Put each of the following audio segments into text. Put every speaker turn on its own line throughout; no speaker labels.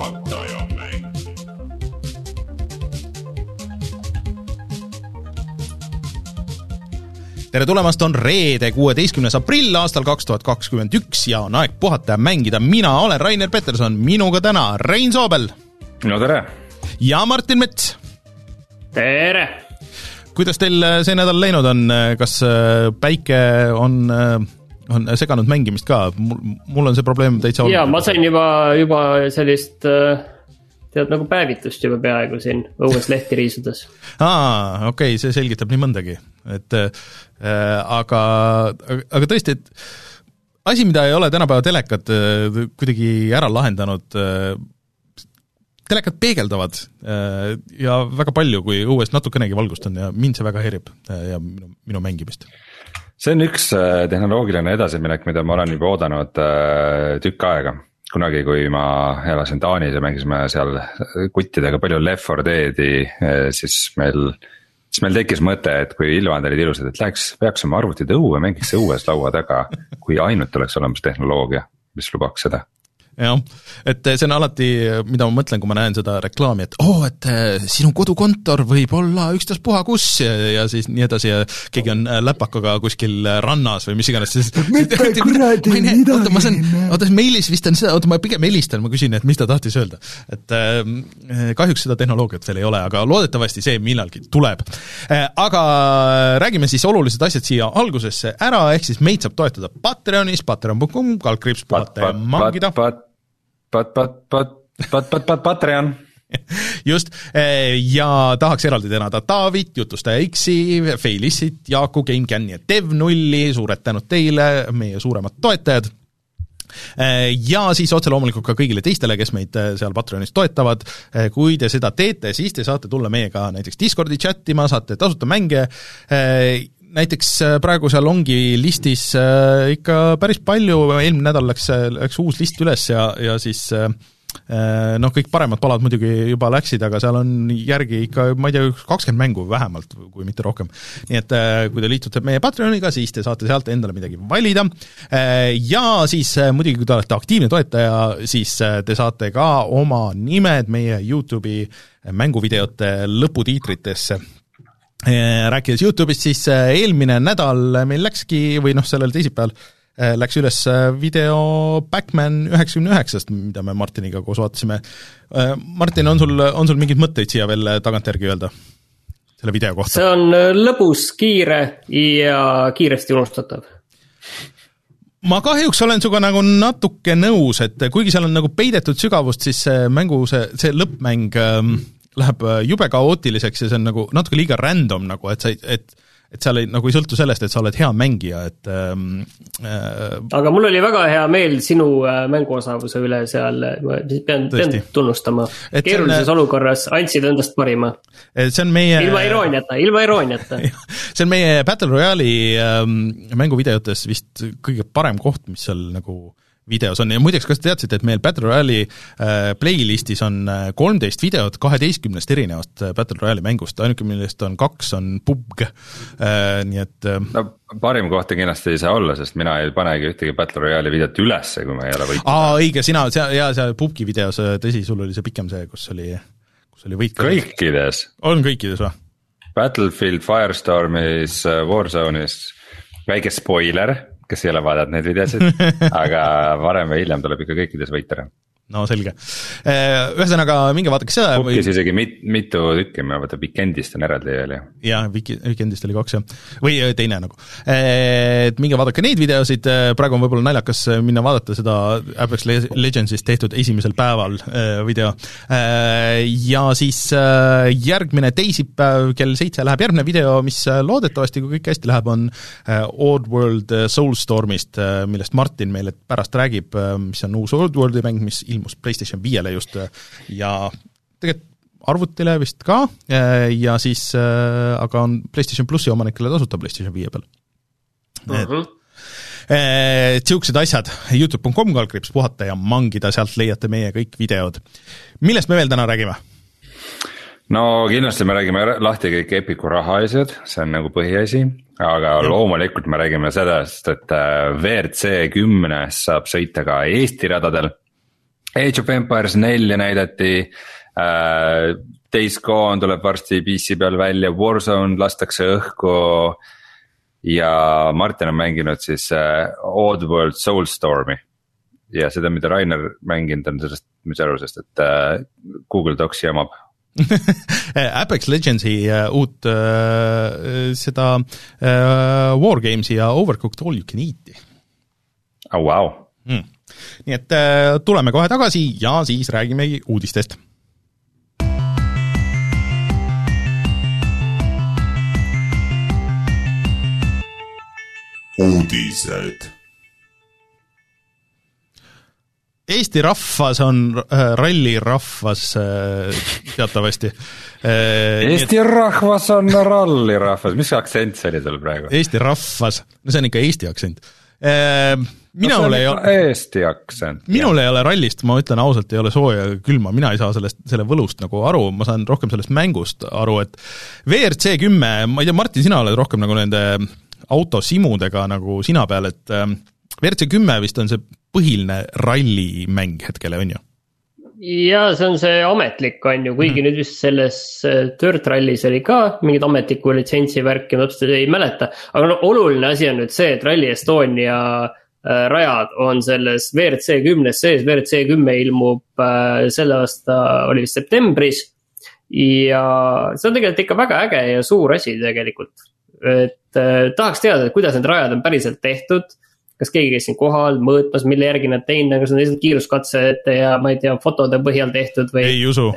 puhataja mäng.
tere tulemast, on reede, kuueteistkümnes aprill aastal kaks tuhat kakskümmend üks ja on aeg puhata ja mängida. mina olen Rainer Peterson, minuga täna Rein Soobel
no tere.
ja Martin Mets.
tere!
kuidas teil äh, see nädal läinud on, kas äh, päike on, on seganud mängimist ka, mul, on see probleem täitsa olnud.
ma sain juba, juba sellist äh, tead nagu päevitust juba peaaegu siin õues lehti riisudes.
aa, okei okay,, see selgitab nii mõndagi, et äh, aga, aga tõesti, et asi, mida ei ole tänapäeva telekad äh, kuidagi ära lahendanud äh,, telekad peegeldavad äh, ja väga palju, kui õues natukenegi valgust on ja mind see väga häirib äh, ja minu, minu mängimist.
See on üks äh, tehnoloogiline edasiminek, mida ma olen juba oodanud äh, tükk aega. kunagi, kui ma elasin Taanis ja mängisime seal kuttidega palju Left 4 Dead'i, siis meil. siis meil tekkis mõte, et kui ilmad olid ilusad, et läheks, peaks oma arvutid õue, mängiks õues laua taga. kui ainult oleks olemas tehnoloogia, mis lubaks seda
jah, et see on alati, mida ma mõtlen, kui ma näen seda reklaami, et oo oh,, et äh, sinu kodukontor võib olla ükstaspuha kus ja, ja siis nii edasi ja keegi on äh, läpakaga kuskil rannas või mis iganes, siis
Mitte kuradi midagi
oota, ma saan, oota, meilis vist on seda, oota, ma pigem helistan, ma küsin, et mis ta tahtis öelda. et äh, kahjuks seda tehnoloogiat veel ei ole, aga loodetavasti see millalgi tuleb äh,. aga räägime siis olulised asjad siia algusesse ära, ehk siis meid saab toetada Patreonis, patreon.com, kaldkriips puhata ja mangida
pat, pat, pat, pat, pat, pat, pat, Patreon.
just, ja tahaks eraldi tänada Taavit, jutustaja X-i, Feilissit, Jaaku, GameCami ja Dev0-i, suured tänud teile, meie suuremad toetajad. Ja siis otse loomulikult ka kõigile teistele, kes meid äh, seal Patreonis toetavad, kui te seda teete, siis te saate tulla meiega näiteks Discordi chat ima, saate tasuta mänge, näiteks äh, praegu seal ongi listis äh, ikka päris palju, eelmine nädal läks, läks uus list üles ja, ja siis äh, noh, kõik paremad palad muidugi juba läksid, aga seal on järgi ikka, ma ei tea, kakskümmend mängu vähemalt, kui mitte rohkem. nii et äh, kui te liitute meie Patreoniga, siis te saate sealt endale midagi valida ja siis äh, muidugi, kui te olete aktiivne toetaja, siis äh, te saate ka oma nimed meie YouTube'i mänguvideote lõputiitritesse rääkides Youtube'ist, siis äh, eelmine nädal meil läkski või noh, sellel teisipäeval äh, läks üles äh, video Backman üheksakümne üheksast, mida me Martiniga koos vaatasime. Martin, on sul, on sul mingeid mõtteid siia veel tagantjärgi öelda selle video kohta?
see on äh, lõbus, kiire ja kiiresti unustatav.
ma kahjuks olen sinuga nagu natuke nõus, et kuigi seal on nagu peidetud sügavust, siis see mängu see, see lõppmäng ähm, läheb äh, jube kaootiliseks ja see on nagu natuke liiga random nagu, et sa ei, et et seal ei, nagu ei sõltu sellest, et sa oled hea mängija, et ähm, äh,
aga mul oli väga hea meel sinu äh, mänguosavuse üle seal, ma pean, pean tunnustama.
Et see on-
keerulises olukorras andsid endast parima,
see on meie
ilma irooniata, ilma irooniata.
see on meie Battle Royale'i ähm, mänguvideotes vist kõige parem koht, mis seal nagu videos on ja muideks, kas te teadsite, et meil Battle Royale'i äh, playlistis on kolmteist videot kaheteistkümnest erinevast äh, Battle Royale'i mängust, ainuke, millest on kaks, on PUBG äh,, nii et äh,
no parim koht kindlasti ei saa olla, sest mina ei panegi ühtegi Battle Royale'i videot ülesse, kui ma ei ole võitnud.
aa, õige, sina, seal, jaa, seal PUBG videos, tõsi, sul oli see pikem see, kus oli, kus oli võit.
kõikides,
on kõikides või?
Battlefield, Firestormis, Warzone'is, väike spoiler, kes ei ole vaadanud neid videosid, aga varem või hiljem tuleb ikka kõikides võita ära.
No selge. Ühesõnaga, minge vaadake seda või
Pukis isegi mit, mitu tükki, ma vaatan Weekendist on eraldi veel ju.
jaa, Wiki, Weekendist oli kaks jah, või äh, teine nagu. Et minge vaadake neid videosid, praegu on võib-olla naljakas äh, minna vaadata seda Apex Le- Legendsist tehtud esimesel päeval äh, video. Ja siis äh, järgmine teisipäev kell seitse läheb järgmine video, mis äh, loodetavasti, kui kõik hästi läheb, on äh, Oddworld äh, Soulstormist, millest Martin meile pärast räägib, mis on uus Oddworldi mäng, mis ilmus PlayStation viiele just ja tegelikult arvutile vist ka ja siis aga on PlayStation plussi omanikele tasuta PlayStation viie peal.
Mhm.
et siuksed asjad, Youtube.com kaldkriips puhata ja mangida, sealt leiate meie kõik videod. millest me veel täna räägime?
no kindlasti me räägime lahti kõik Epiku rahaasjad, see on nagu põhiasi, aga ja. loomulikult me räägime sellest, et äh, WRC kümnes saab sõita ka Eesti radadel. Age of Empires nelja näidati äh,. Days Gone tuleb varsti PC peal välja, Warzone lastakse õhku. ja Martin on mänginud siis äh, Oddworld Soulstormi. ja seda, mida Rainer mänginud on sellest, mis aru, sest et äh, Google Docs jamab
Apex Legendsi uh, uut uh, seda uh, Wargames'i ja Overcooked All You Can Eat'i
oh,. Wow.
Mm. Nii et uh, tuleme kohe tagasi ja siis räägimegi uudistest
uudised.
Eesti rahvas on äh, rallirahvas äh, teatavasti
äh,. Eesti et... rahvas on rallirahvas, mis aktsent see oli sul praegu?
Eesti rahvas, no see on ikka Eesti aktsent äh, minul
no,
ei ole
Eesti aktsent.
minul jah. ei ole rallist, ma ütlen ausalt, ei ole sooja ega külma, mina ei saa sellest, selle võlust nagu aru, ma saan rohkem sellest mängust aru, et WRC kümme, ma ei tea, Martin, sina oled rohkem nagu nende autosimudega nagu sina peal, et WRC kümme vist on see põhiline rallimäng hetkel, on ju?
Ja see on see ametlik, on ju, kuigi mm. nüüd vist selles äh, Dirt Rallis oli ka mingit ametlikku litsentsi värki, ma täpselt ei mäleta. aga no oluline asi on nüüd see, et Rally Estonia äh, rajad on selles WRC kümnes sees, WRC kümme ilmub äh, selle aasta, oli vist septembris. ja see on tegelikult ikka väga äge ja suur asi tegelikult. et äh, tahaks teada, et kuidas need rajad on päriselt tehtud kas keegi käis siin kohal mõõtmas, mille järgi nad teinud, kas nad lihtsalt kiiruskatsed ja ma ei tea, fotode põhjal tehtud või.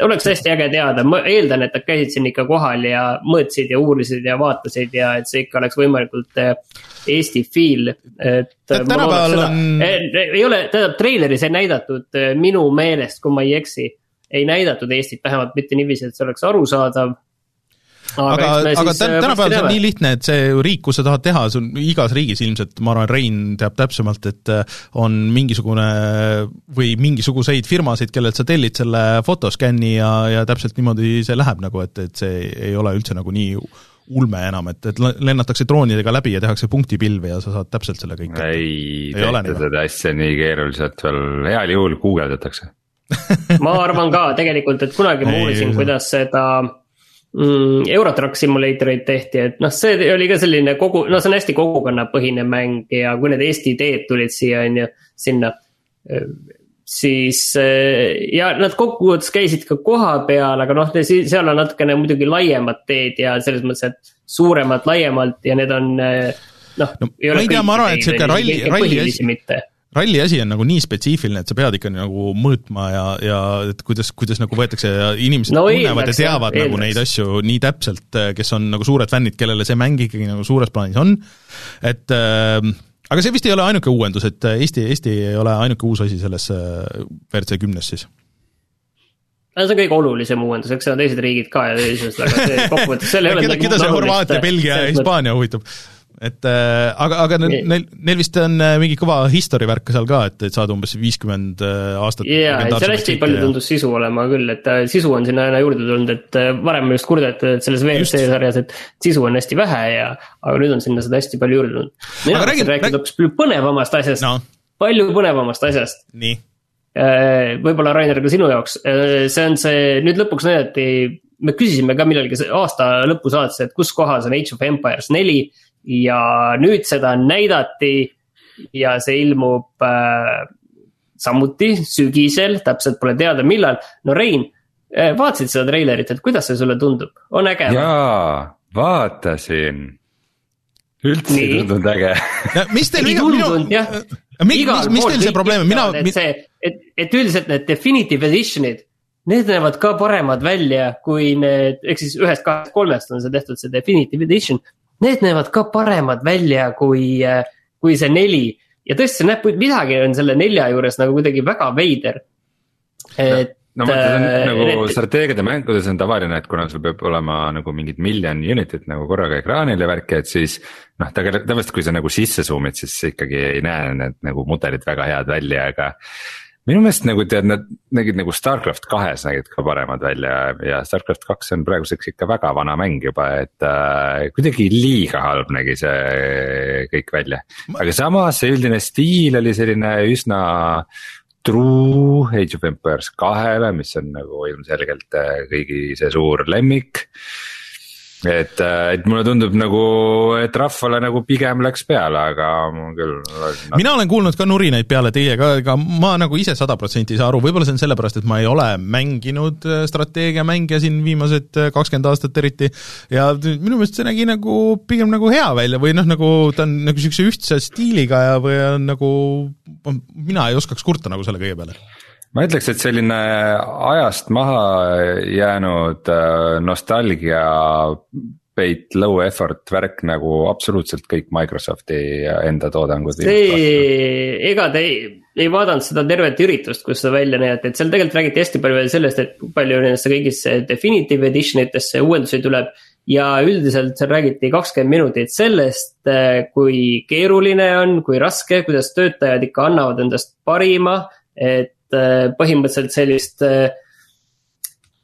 oleks hästi äge teada, ma eeldan, et nad käisid siin ikka kohal ja mõõtsid ja uurisid ja vaatasid ja et see ikka oleks võimalikult äh, Eesti feel, et.
tänapäeval on.
ei ole, tähendab treileris ei näidatud äh, minu meelest, kui ma ei eksi ei näidatud Eestit, vähemalt mitte niiviisi, et see oleks arusaadav
aga, aga, aga äh, tänapäeval see on nii lihtne, et see riik, kus sa tahad teha, see on igas riigis ilmselt, ma arvan, Rein teab täpsemalt, et äh, on mingisugune või mingisuguseid firmasid, kellelt sa tellid selle fotoskänni ja, ja täpselt niimoodi see läheb nagu, et, et see ei ole üldse nagu nii ulme enam, et, et lennatakse droonidega läbi ja tehakse punktipilve ja sa saad täpselt selle kõik.
Ei, ei tehta seda asja nii keeruliselt veel, heal juhul guugeldatakse.
Ma arvan ka tegelikult, et kunagi ma uurisin, kuidas seda mm, Eurotrack Simulatoreid tehti, et noh, see oli ka selline kogu, no see on hästi kogukonnapõhine mäng ja kui need Eesti ideed tulid siia, on ju, sinna. siis ja nad kokkuvõttes käisid ka koha peal, aga noh, seal on natukene muidugi laiemad teed ja selles mõttes, et suuremad laiemalt ja need on noh
no,. ma ei tea, ma arvan, et sihuke ralli, ralli asi ralli asi on nagu nii spetsiifiline, et sa pead ikka nagu mõõtma ja, ja et kuidas, kuidas nagu võetakse ja inimesed no, tunnevad ja teavad jah, nagu neid asju nii täpselt, kes on nagu suured fännid, kellele see mäng ikkagi nagu suures plaanis on, et äh, aga see vist ei ole ainuke uuendus, et Eesti, Eesti ei ole ainuke uus asi selles äh, WRC kümnes siis.
No see on kõige olulisem uuendus, eks seal on teised riigid ka ja teised, aga see kokkuvõttes seal ei ole
keda, keda see Horvaatia, Belgia ja Hispaania huvitab? Et äh, aga, aga neil, neil, neil vist on äh, mingi kõva history värk seal ka, et, et saada umbes viiskümmend äh, aastat.
jaa, et seal hästi palju tundus sisu olema küll, et sisu on sinna aina juurde tulnud, et varem just kurdeti, et selles WRC sarjas, et sisu on hästi vähe ja, aga nüüd on sinna seda hästi palju juurde tulnud. mina tahtsin rääkida hoopis palju põnevamast asjast no., palju põnevamast asjast.
nii
võib-olla Rainer ka sinu jaoks, see on see, nüüd lõpuks näidati, me küsisime ka millalgi aasta lõpu saates, et kus kohas on Age of Empires neli ja nüüd seda näidati ja see ilmub äh, samuti sügisel, täpselt pole teada, millal. no Rein äh,, vaatasid seda treilerit, et kuidas see sulle tundub, on äge?
jaa, vaatasin. üldse ei tundunud äge
mis teil
ei tundunud jah.
mis, mis, mis teil see probleem on, mina.
et see, et, et üldiselt need definitive edition'id need näevad ka paremad välja kui need, ehk siis ühest, kahest, kolmest on see tehtud, see definitive edition need näevad ka paremad välja kui, äh, kui see neli. ja tõesti, see näeb, midagi on selle nelja juures nagu kuidagi väga veider.
et no see on äh, nagu need... strateegiade mängudes on tavaline, et kuna sul peab olema nagu mingid miljon unit'it nagu korraga ekraanil ja värki, et siis. noh, tavaliselt, kui sa nagu sisse zoom'id, siis ikkagi ei näe need nagu mudelid väga head välja, aga minu meelest nagu tead, nad nägid nagu Starcraft kahes nägid ka paremad välja ja Starcraft kaks on praeguseks ikka väga vana mäng juba, et äh, kuidagi liiga halb nägi see kõik välja. aga samas see üldine stiil oli selline üsna true Age of Empires kahele, mis on nagu ilmselgelt äh, kõigi see suur lemmik et, äh, et mulle tundub nagu, et rahvale nagu pigem läks peale, aga küll.
mina olen kuulnud ka nurinaid peale teie ka, ega ma nagu ise sada protsenti ei saa aru, võib-olla see on sellepärast, et ma ei ole mänginud äh, strateegiamänge siin viimased äh, kakskümmend aastat eriti. ja minu meelest see nägi nagu pigem nagu hea välja või noh, nagu ta on nagu niisuguse ühtse stiiliga ja, või on nagu, mina ei oskaks kurta nagu selle kõige peale
ma ütleks, et selline ajast maha jäänud äh, nostalgia peit low effort värk nagu absoluutselt kõik Microsofti enda toodangud.
see, ega te ei, ei vaadanud seda tervet üritust, kus seda välja näidati, et seal tegelikult räägiti hästi palju sellest, et palju nendesse kõigisse definitive edition itesse uuendusi tuleb. ja üldiselt seal räägiti kakskümmend minutit sellest, äh, kui keeruline on, kui raske, kuidas töötajad ikka annavad endast parima. et põhimõtteliselt sellist äh,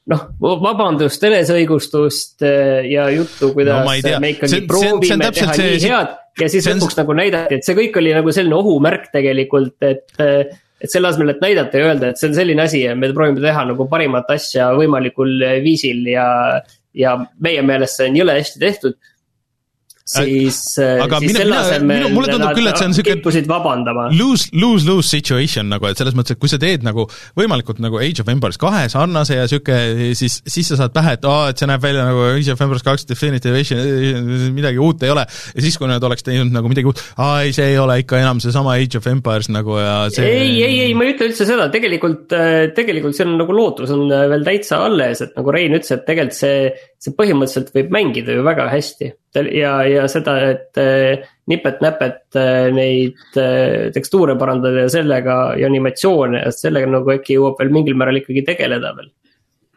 noh, vabandust, eneseõigustust äh, ja juttu, kuidas no, me ikkagi see, proovime see, see teha see, nii head. ja siis lõpuks on... nagu näidati, et see kõik oli nagu selline ohumärk tegelikult, et. et selle asemel, et näidata ja öelda, et see on selline asi ja me proovime teha nagu parimat asja võimalikul viisil ja. ja meie meelest see on jõle hästi tehtud siis, äh,
aga siis selle asemel mulle tundub küll, et see on siuke
kippusid vabandama.
Lose, lose, lose situation nagu, et selles mõttes, et kui sa teed nagu võimalikult nagu Age of Empires kahe sarnase ja sihuke, siis, siis sa saad pähe, et aa, et see näeb välja nagu Age of Empires kaks Definitive Edition, midagi uut ei ole. ja siis, kui nad oleks teinud nagu midagi uut, aa ei, see ei ole ikka enam seesama Age of Empires nagu ja see
ei, ei, ei, ma ei ütle üldse seda, tegelikult, äh, tegelikult see on nagu lootus on äh, veel täitsa alles, et nagu Rein ütles, et tegelikult see, see põhimõtteliselt võib mängida ju väga hästi ja, ja seda, et äh, nipet-näpet äh, neid äh, tekstuure parandada ja sellega ja animatsioone ja sellega nagu äkki jõuab veel mingil määral ikkagi tegeleda veel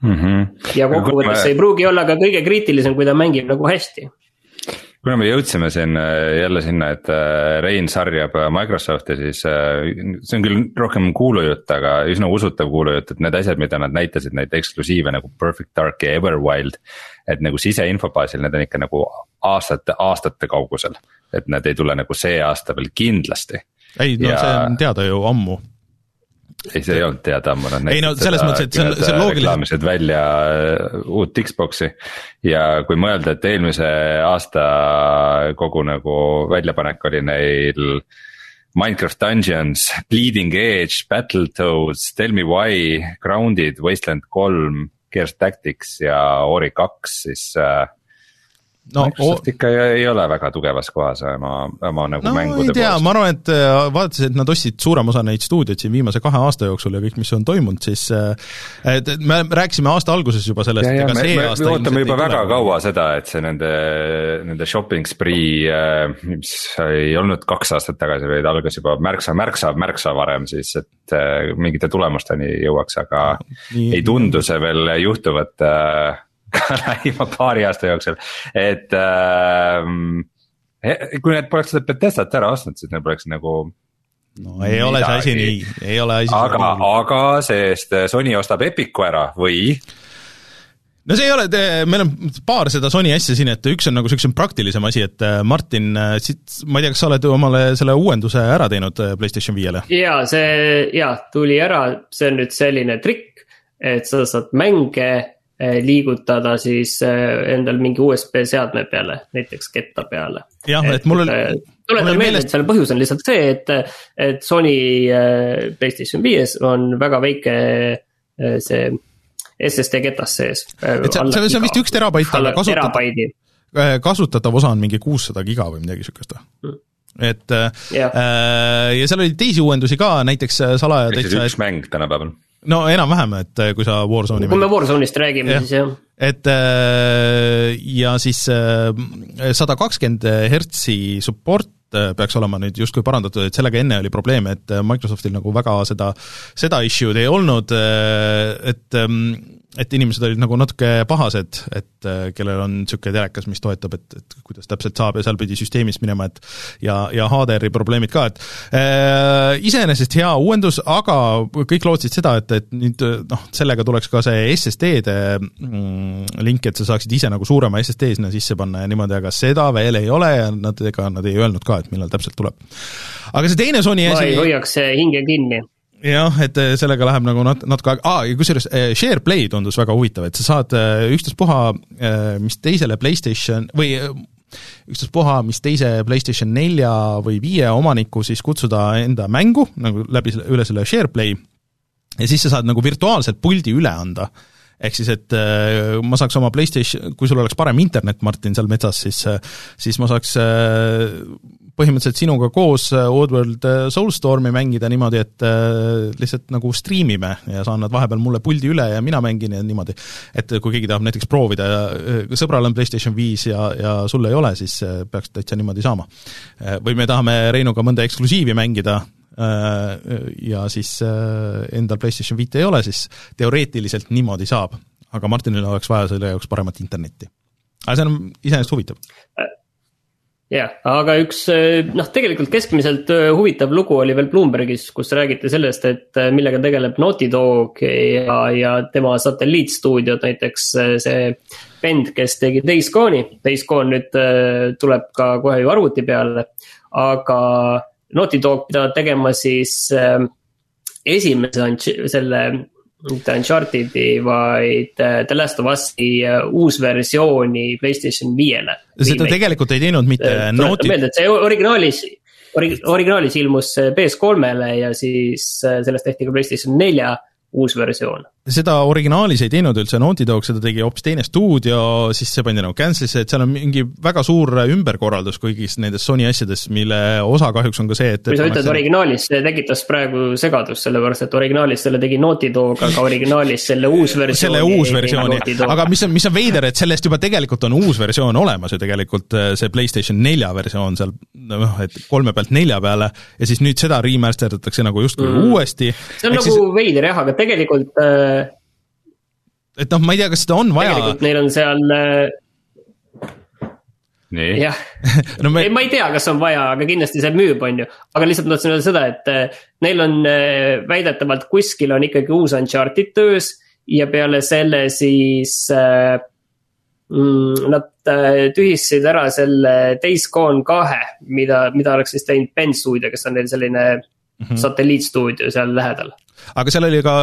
mm. -hmm.
ja kokkuvõttes see ei pruugi olla ka kõige kriitilisem, kui ta mängib nagu hästi
kuna me jõudsime siin jälle sinna, et Rein sarjab Microsofti, siis see on küll rohkem kuulujutt, aga üsna usutav kuulujutt, et need asjad, mida nad näitasid, neid eksklusiive nagu Perfect Dark ja Everwild. et nagu siseinfo baasil need on ikka nagu aastate, aastate kaugusel, et need ei tule nagu see aasta veel kindlasti.
ei, no ja... see on teada ju ammu
ei, see ei olnud teada ammu, nad
ei no selles mõttes, et see on, see on loogiline.
reklaamisid välja äh, uut Xbox'i ja kui mõelda, et eelmise aasta kogu nagu väljapanek oli neil. Minecraft Dungeons, Bleeding Edge, Battletoads, Tell me why, Grounded, Wasteland kolm, Gears Tactics ja Ori kaks, siis äh, no Microsoft ikka ei, ei ole väga tugevas kohas oma, oma nagu no, mängude
poolest. tea, ma arvan, et äh, vaadates, et nad ostsid suurema osa neid stuudioid siin viimase kahe aasta jooksul ja kõik, mis on toimunud, siis äh, et me rääkisime aasta alguses juba sellest,
ega see me, aasta me ootame juba väga tule. kaua seda, et see nende, nende shopping spree, äh, mis ei olnud kaks aastat tagasi, vaid algas juba märksa, märksa, märksa varem siis, et mingite tulemusteni jõuaks, aga Nii, ei tundu see veel juhtuvat ka lähima paari aasta jooksul, et äh,. kui need poleks seda Bethesdat ära ostnud, siis neil poleks nagu
no ei midagi. ole see asi nii, ei ole asi
aga, aga see-eest Sony ostab Epicu ära või?
no see ei ole, meil on paar seda Sony asja siin, et üks on nagu niisugune praktilisem asi, et äh, Martin, äh, siit, ma ei tea, kas sa oled omale selle uuenduse ära teinud äh, PlayStation viiele?
jaa, see, jaa, tuli ära, see on nüüd selline trikk, et sa saad mänge liigutada siis eh, endal mingi USB seadme peale, näiteks ketta peale.
jah, et mul oli.
Eh, tuletan meelde, et selle põhjus on lihtsalt see, et, et Sony Playstation viies on väga väike see SSD ketas sees.
et see, see on vist üks terabait, aga kasutatav, kasutatav osa on mingi kuussada giga või midagi sihukest või mm.? et ja. äh, ja seal oli teisi uuendusi ka, näiteks salaja
täitsa. üks mäng tänapäeval
no enam-vähem, et äh, kui sa Warzone'i
kui me Warzone'ist räägime, siis jah.
et äh, ja siis äh, sada kakskümmend hertsi support peaks olema nüüd justkui parandatud, et sellega enne oli probleem, et Microsoftil nagu väga seda, seda issue'd ei olnud, et ähm, et inimesed olid nagu natuke pahased, et äh, kellel on niisugune telekas, mis toetab, et, et kuidas täpselt saab ja seal pidi süsteemist minema, et ja, ja HDR-i probleemid ka, et äh, iseenesest hea uuendus, aga kõik lootsid seda, et, et nüüd noh, sellega tuleks ka see SSD-de mm, link, et sa saaksid ise nagu suurema SSD sinna sisse panna ja niimoodi, aga seda veel ei ole ja nad, ega nad ei öelnud ka, et millal täpselt tuleb. aga see teine Sony
asi ma ei hoiaks hinge kinni
jah, et äh, sellega läheb nagu nat-, natuke aega, aa, ja kusjuures äh, SharePlay tundus väga huvitav, et sa saad äh, ükstaspuha mis teisele PlayStation või ükstaspuha, mis teise PlayStation nelja või viie omaniku siis kutsuda enda mängu nagu läbi selle, üle selle SharePlay. Ja siis sa saad nagu virtuaalselt puldi üle anda. Ehk siis, et ma saaks oma PlayStation, kui sul oleks parem internet, Martin, seal metsas, siis siis ma saaks põhimõtteliselt sinuga koos äh, Oddworld äh, Soulstormi mängida niimoodi, et äh, lihtsalt nagu striimime ja saan nad vahepeal mulle puldi üle ja mina mängin ja niimoodi. et kui keegi tahab näiteks proovida ja sõbral on PlayStation viis ja, ja sul ei ole, siis peaks täitsa niimoodi saama. või me tahame Reinuga mõnda eksklusiivi mängida, ja siis endal PlayStation viite ei ole, siis teoreetiliselt niimoodi saab. aga Martinil oleks vaja selle jaoks paremat internetti. aga see on iseenesest huvitav
jah, aga üks eh, noh, tegelikult keskmiselt eh, huvitav lugu oli veel Bloombergis, kus räägiti sellest, et eh, millega tegeleb Naughty Dog ja, ja tema satelliitstuudiod, näiteks see bänd, kes tegi Days Gone'i. Days Gone nüüd tuleb ka kohe ju arvuti peale, aga Naughty Dog pidavat tegema siis esimese selle mitte Uncharted'i, vaid äh, The Last of Us'i äh, uus versiooni Playstation viiele.
seda tegelikult ei teinud mitte
äh, Naughty. meelde, et see originaalis, originaalis ilmus PS3-le ja siis sellest tehti ka Playstation nelja uus versioon
seda originaalis ei teinud üldse Naughty Dog, seda tegi hoopis teine stuudio, siis see pandi nagu cancel'isse, et seal on mingi väga suur ümberkorraldus kõigis nendes Sony asjades, mille osa kahjuks on ka see, et
kui sa ütled originaalis, see tekitas praegu segadust, sellepärast et originaalis selle tegi Naughty Dog, aga originaalis selle uus versioon
selle uus versioon, aga mis on, mis on veider, et sellest juba tegelikult on uus versioon olemas ju tegelikult, äh, see PlayStation nelja versioon seal noh, et kolme pealt nelja peale ja siis nüüd seda remaster datakse nagu justkui mm. uuesti.
see on nagu siis... veider jah, aga tegelikult äh,
et noh, ma ei tea, kas seda on vaja.
tegelikult neil on seal
nii.
jah no, me... ei, ma ei tea, kas on vaja, aga kindlasti see müüb, on ju. aga lihtsalt ma tahtsin öelda seda, et äh, neil on äh, väidetavalt kuskil on ikkagi uus Uncharted töös ja peale selle siis äh, mm, nad tühistasid ära selle Days Gone kahe, mida, mida oleks siis teinud Ben Studio, kes on neil selline mm -hmm. satelliitstuudio seal lähedal.
Aga seal oli ka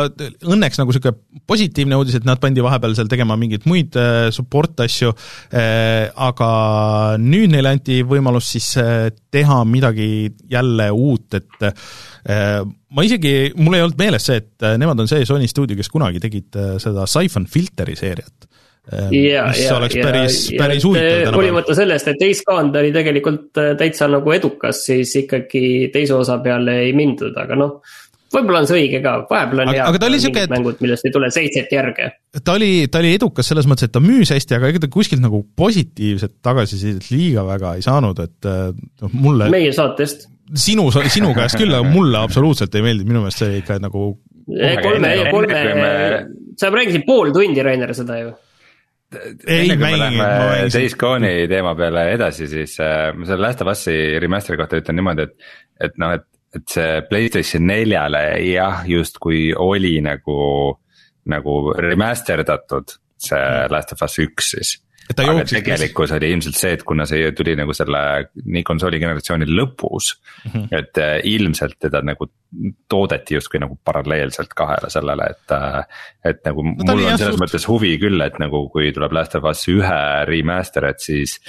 õnneks nagu niisugune positiivne uudis, et nad pandi vahepeal seal tegema mingeid muid äh, support asju, äh, aga nüüd neile anti võimalus siis äh, teha midagi jälle uut, et ma isegi, mul ei olnud meeles see, et nemad on see Sony stuudio, kes kunagi tegid seda Siphon Filteri seeriat
ja, ja, ja,
päris huvitav.
hoolimata sellest, et Days Gone oli tegelikult täitsa nagu edukas, siis ikkagi teise osa peale ei mindud, aga noh võib-olla on see õige ka, vahepeal on
aga, hea, aga
siuke, et... mängud, millest ei tule seitset järge.
ta oli, ta oli edukas selles mõttes, et ta müüs hästi, aga ega ta kuskilt nagu positiivset tagasisidet liiga väga ei saanud, et noh, mulle
meie saatest.
sinu, sinu käest küll, aga mulle absoluutselt ei meeldinud, minu meelest see ikka nagu
kolme, kolme, sa mängisid pool tundi, Rainer, seda ju
ei mängi. Days Gone'i teema peale edasi, siis äh, ma selle Last of Us'i remaster'i kohta ütlen niimoodi, et, et noh, et et see Playstation neljale jah, justkui oli nagu, nagu remaster datud see mm. Last of Us üks siis. Aga tegelikkus oli ilmselt see, et kuna see tuli nagu selle nii konsooli generatsiooni lõpus mm. -hmm. et äh, ilmselt teda nagu toodeti justkui nagu paralleelselt kahele sellele, et. Äh, et nagu no, mul on selles suht... mõttes huvi küll, et nagu kui tuleb Last of Us ühe remaster, et siis.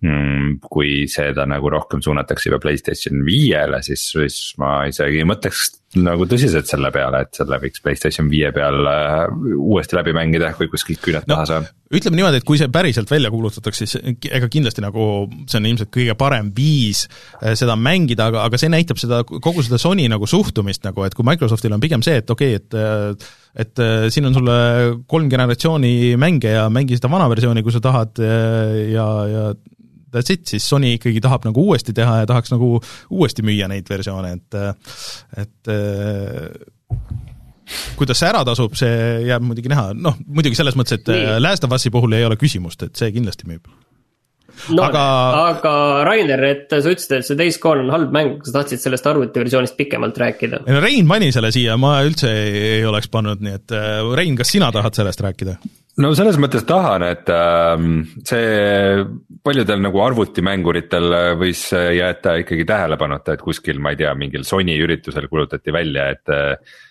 Kui seda nagu rohkem suunatakse juba Playstation viiele, siis, siis ma isegi mõtleks nagu tõsiselt selle peale, et selle võiks Playstation viie peal äh, uuesti läbi mängida, kui kuskilt küüned no, taha saab.
ütleme niimoodi, et kui see päriselt välja kuulutatakse, siis ega kindlasti nagu see on ilmselt kõige parem viis äh, seda mängida, aga, aga see näitab seda, kogu seda Sony nagu suhtumist nagu, et kui Microsoftil on pigem see, et okei okay,, et äh, et siin on sulle kolm generatsiooni mänge ja mängi seda vana versiooni, kui sa tahad ja, ja that's it, siis Sony ikkagi tahab nagu uuesti teha ja tahaks nagu uuesti müüa neid versioone, et et kuidas see ära tasub, see jääb muidugi näha, noh muidugi selles mõttes, et Nii. Last of Us'i puhul ei ole küsimust, et see kindlasti müüb.
no aga, aga Rainer, et sa ütlesid, et see Days Gone on halb mäng, sa tahtsid sellest arvutiversioonist pikemalt rääkida?
Rein pani selle siia, ma üldse ei, ei oleks pannud, nii et Rein, kas sina tahad sellest rääkida?
No selles mõttes tahan, et äh, see paljudel nagu arvutimänguritel võis jäeta ikkagi tähelepanuta, et kuskil, ma ei tea, mingil Sony üritusel kuulutati välja, et.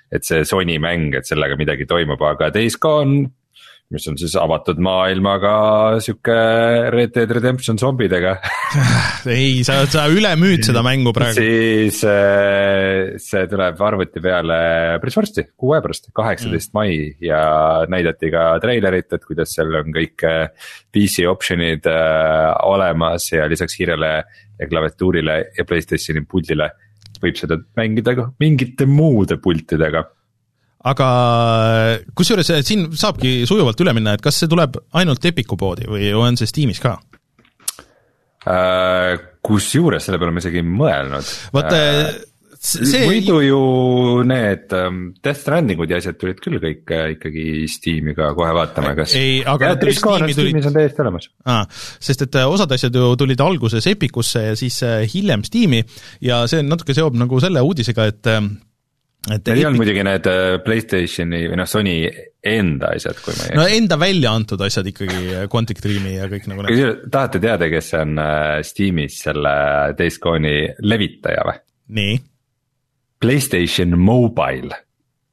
et see Sony mäng, et sellega midagi toimub, aga Days Gone mis on siis avatud maailmaga sihuke Red Dead Redemption zombidega
ei, sa, sa üle müüd seda mängu praegu.
siis äh, see tuleb arvuti peale päris varsti, kuu aja pärast, kaheksateist mm. mai ja näidati ka treilerit, et kuidas seal on kõik äh, PC option'id äh, olemas ja lisaks hiirele ja klaviatuurile ja Playstationi puldile võib seda mängida ka mingite muude pultidega
aga kusjuures eh, siin saabki sujuvalt üle minna, et kas see tuleb ainult Epiku poodi või on see Steamis ka
äh,? kusjuures selle peale ma isegi ei mõelnud.
vaata äh, see
muidu ju need um, Death Strandingud ja asjad tulid küll kõik äh, ikkagi Steam'i ka kohe vaatama, kas.
ei, aga
nad tulid Steam'i tulid. on täiesti olemas
sest et äh, osad asjad ju tulid alguses Epicusse ja siis äh, hiljem Steam'i ja see natuke seob nagu selle uudisega, et äh,
et Need ei olnud muidugi need äh, Playstationi või noh, Sony enda asjad, kui ma
ei no enda välja antud asjad ikkagi, äh, Quantic Dreami ja kõik nagu
need. tahate teada, kes on äh, Steamis selle Days Gone'i levitaja või?
nii?
Playstation Mobile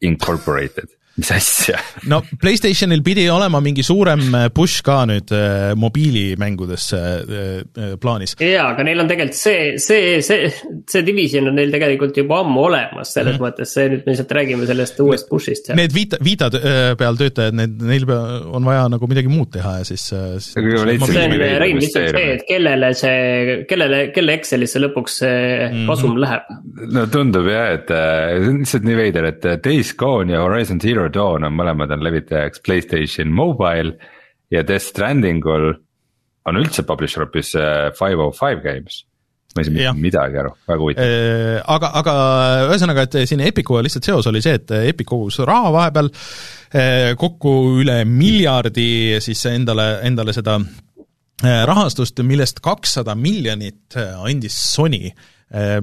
Incorporated mis asja
no Playstationil pidi olema mingi suurem äh, push ka nüüd äh, mobiilimängudesse äh, plaanis.
jaa, aga neil on tegelikult see, see, see, see division on neil tegelikult juba ammu olemas, selles mm -hmm. mõttes see nüüd me lihtsalt räägime sellest uuest push'ist.
Need Vita, Vita peal töötajad, need, neil on vaja nagu midagi muud teha ja siis, siis.
see on Rein lihtsalt see, et kellele see, kellele, kelle Excelisse lõpuks see mm -hmm. kasum läheb.
no tundub jah, et see on lihtsalt nii veider, et Days Gone ja Horizon Zero Zero Dawn on mõlemad on levitajaks Playstation Mobile ja Death Strandingul on üldse publisher hoopis äh, Five oh five Games. Ma ei saa mitte midagi aru, väga huvitav.
Äh, aga, aga ühesõnaga, et siin Epicuga lihtsalt seos oli see, et Epic kogus raha vahepeal, äh, kokku üle miljardi siis endale, endale seda rahastust, millest kakssada miljonit andis Sony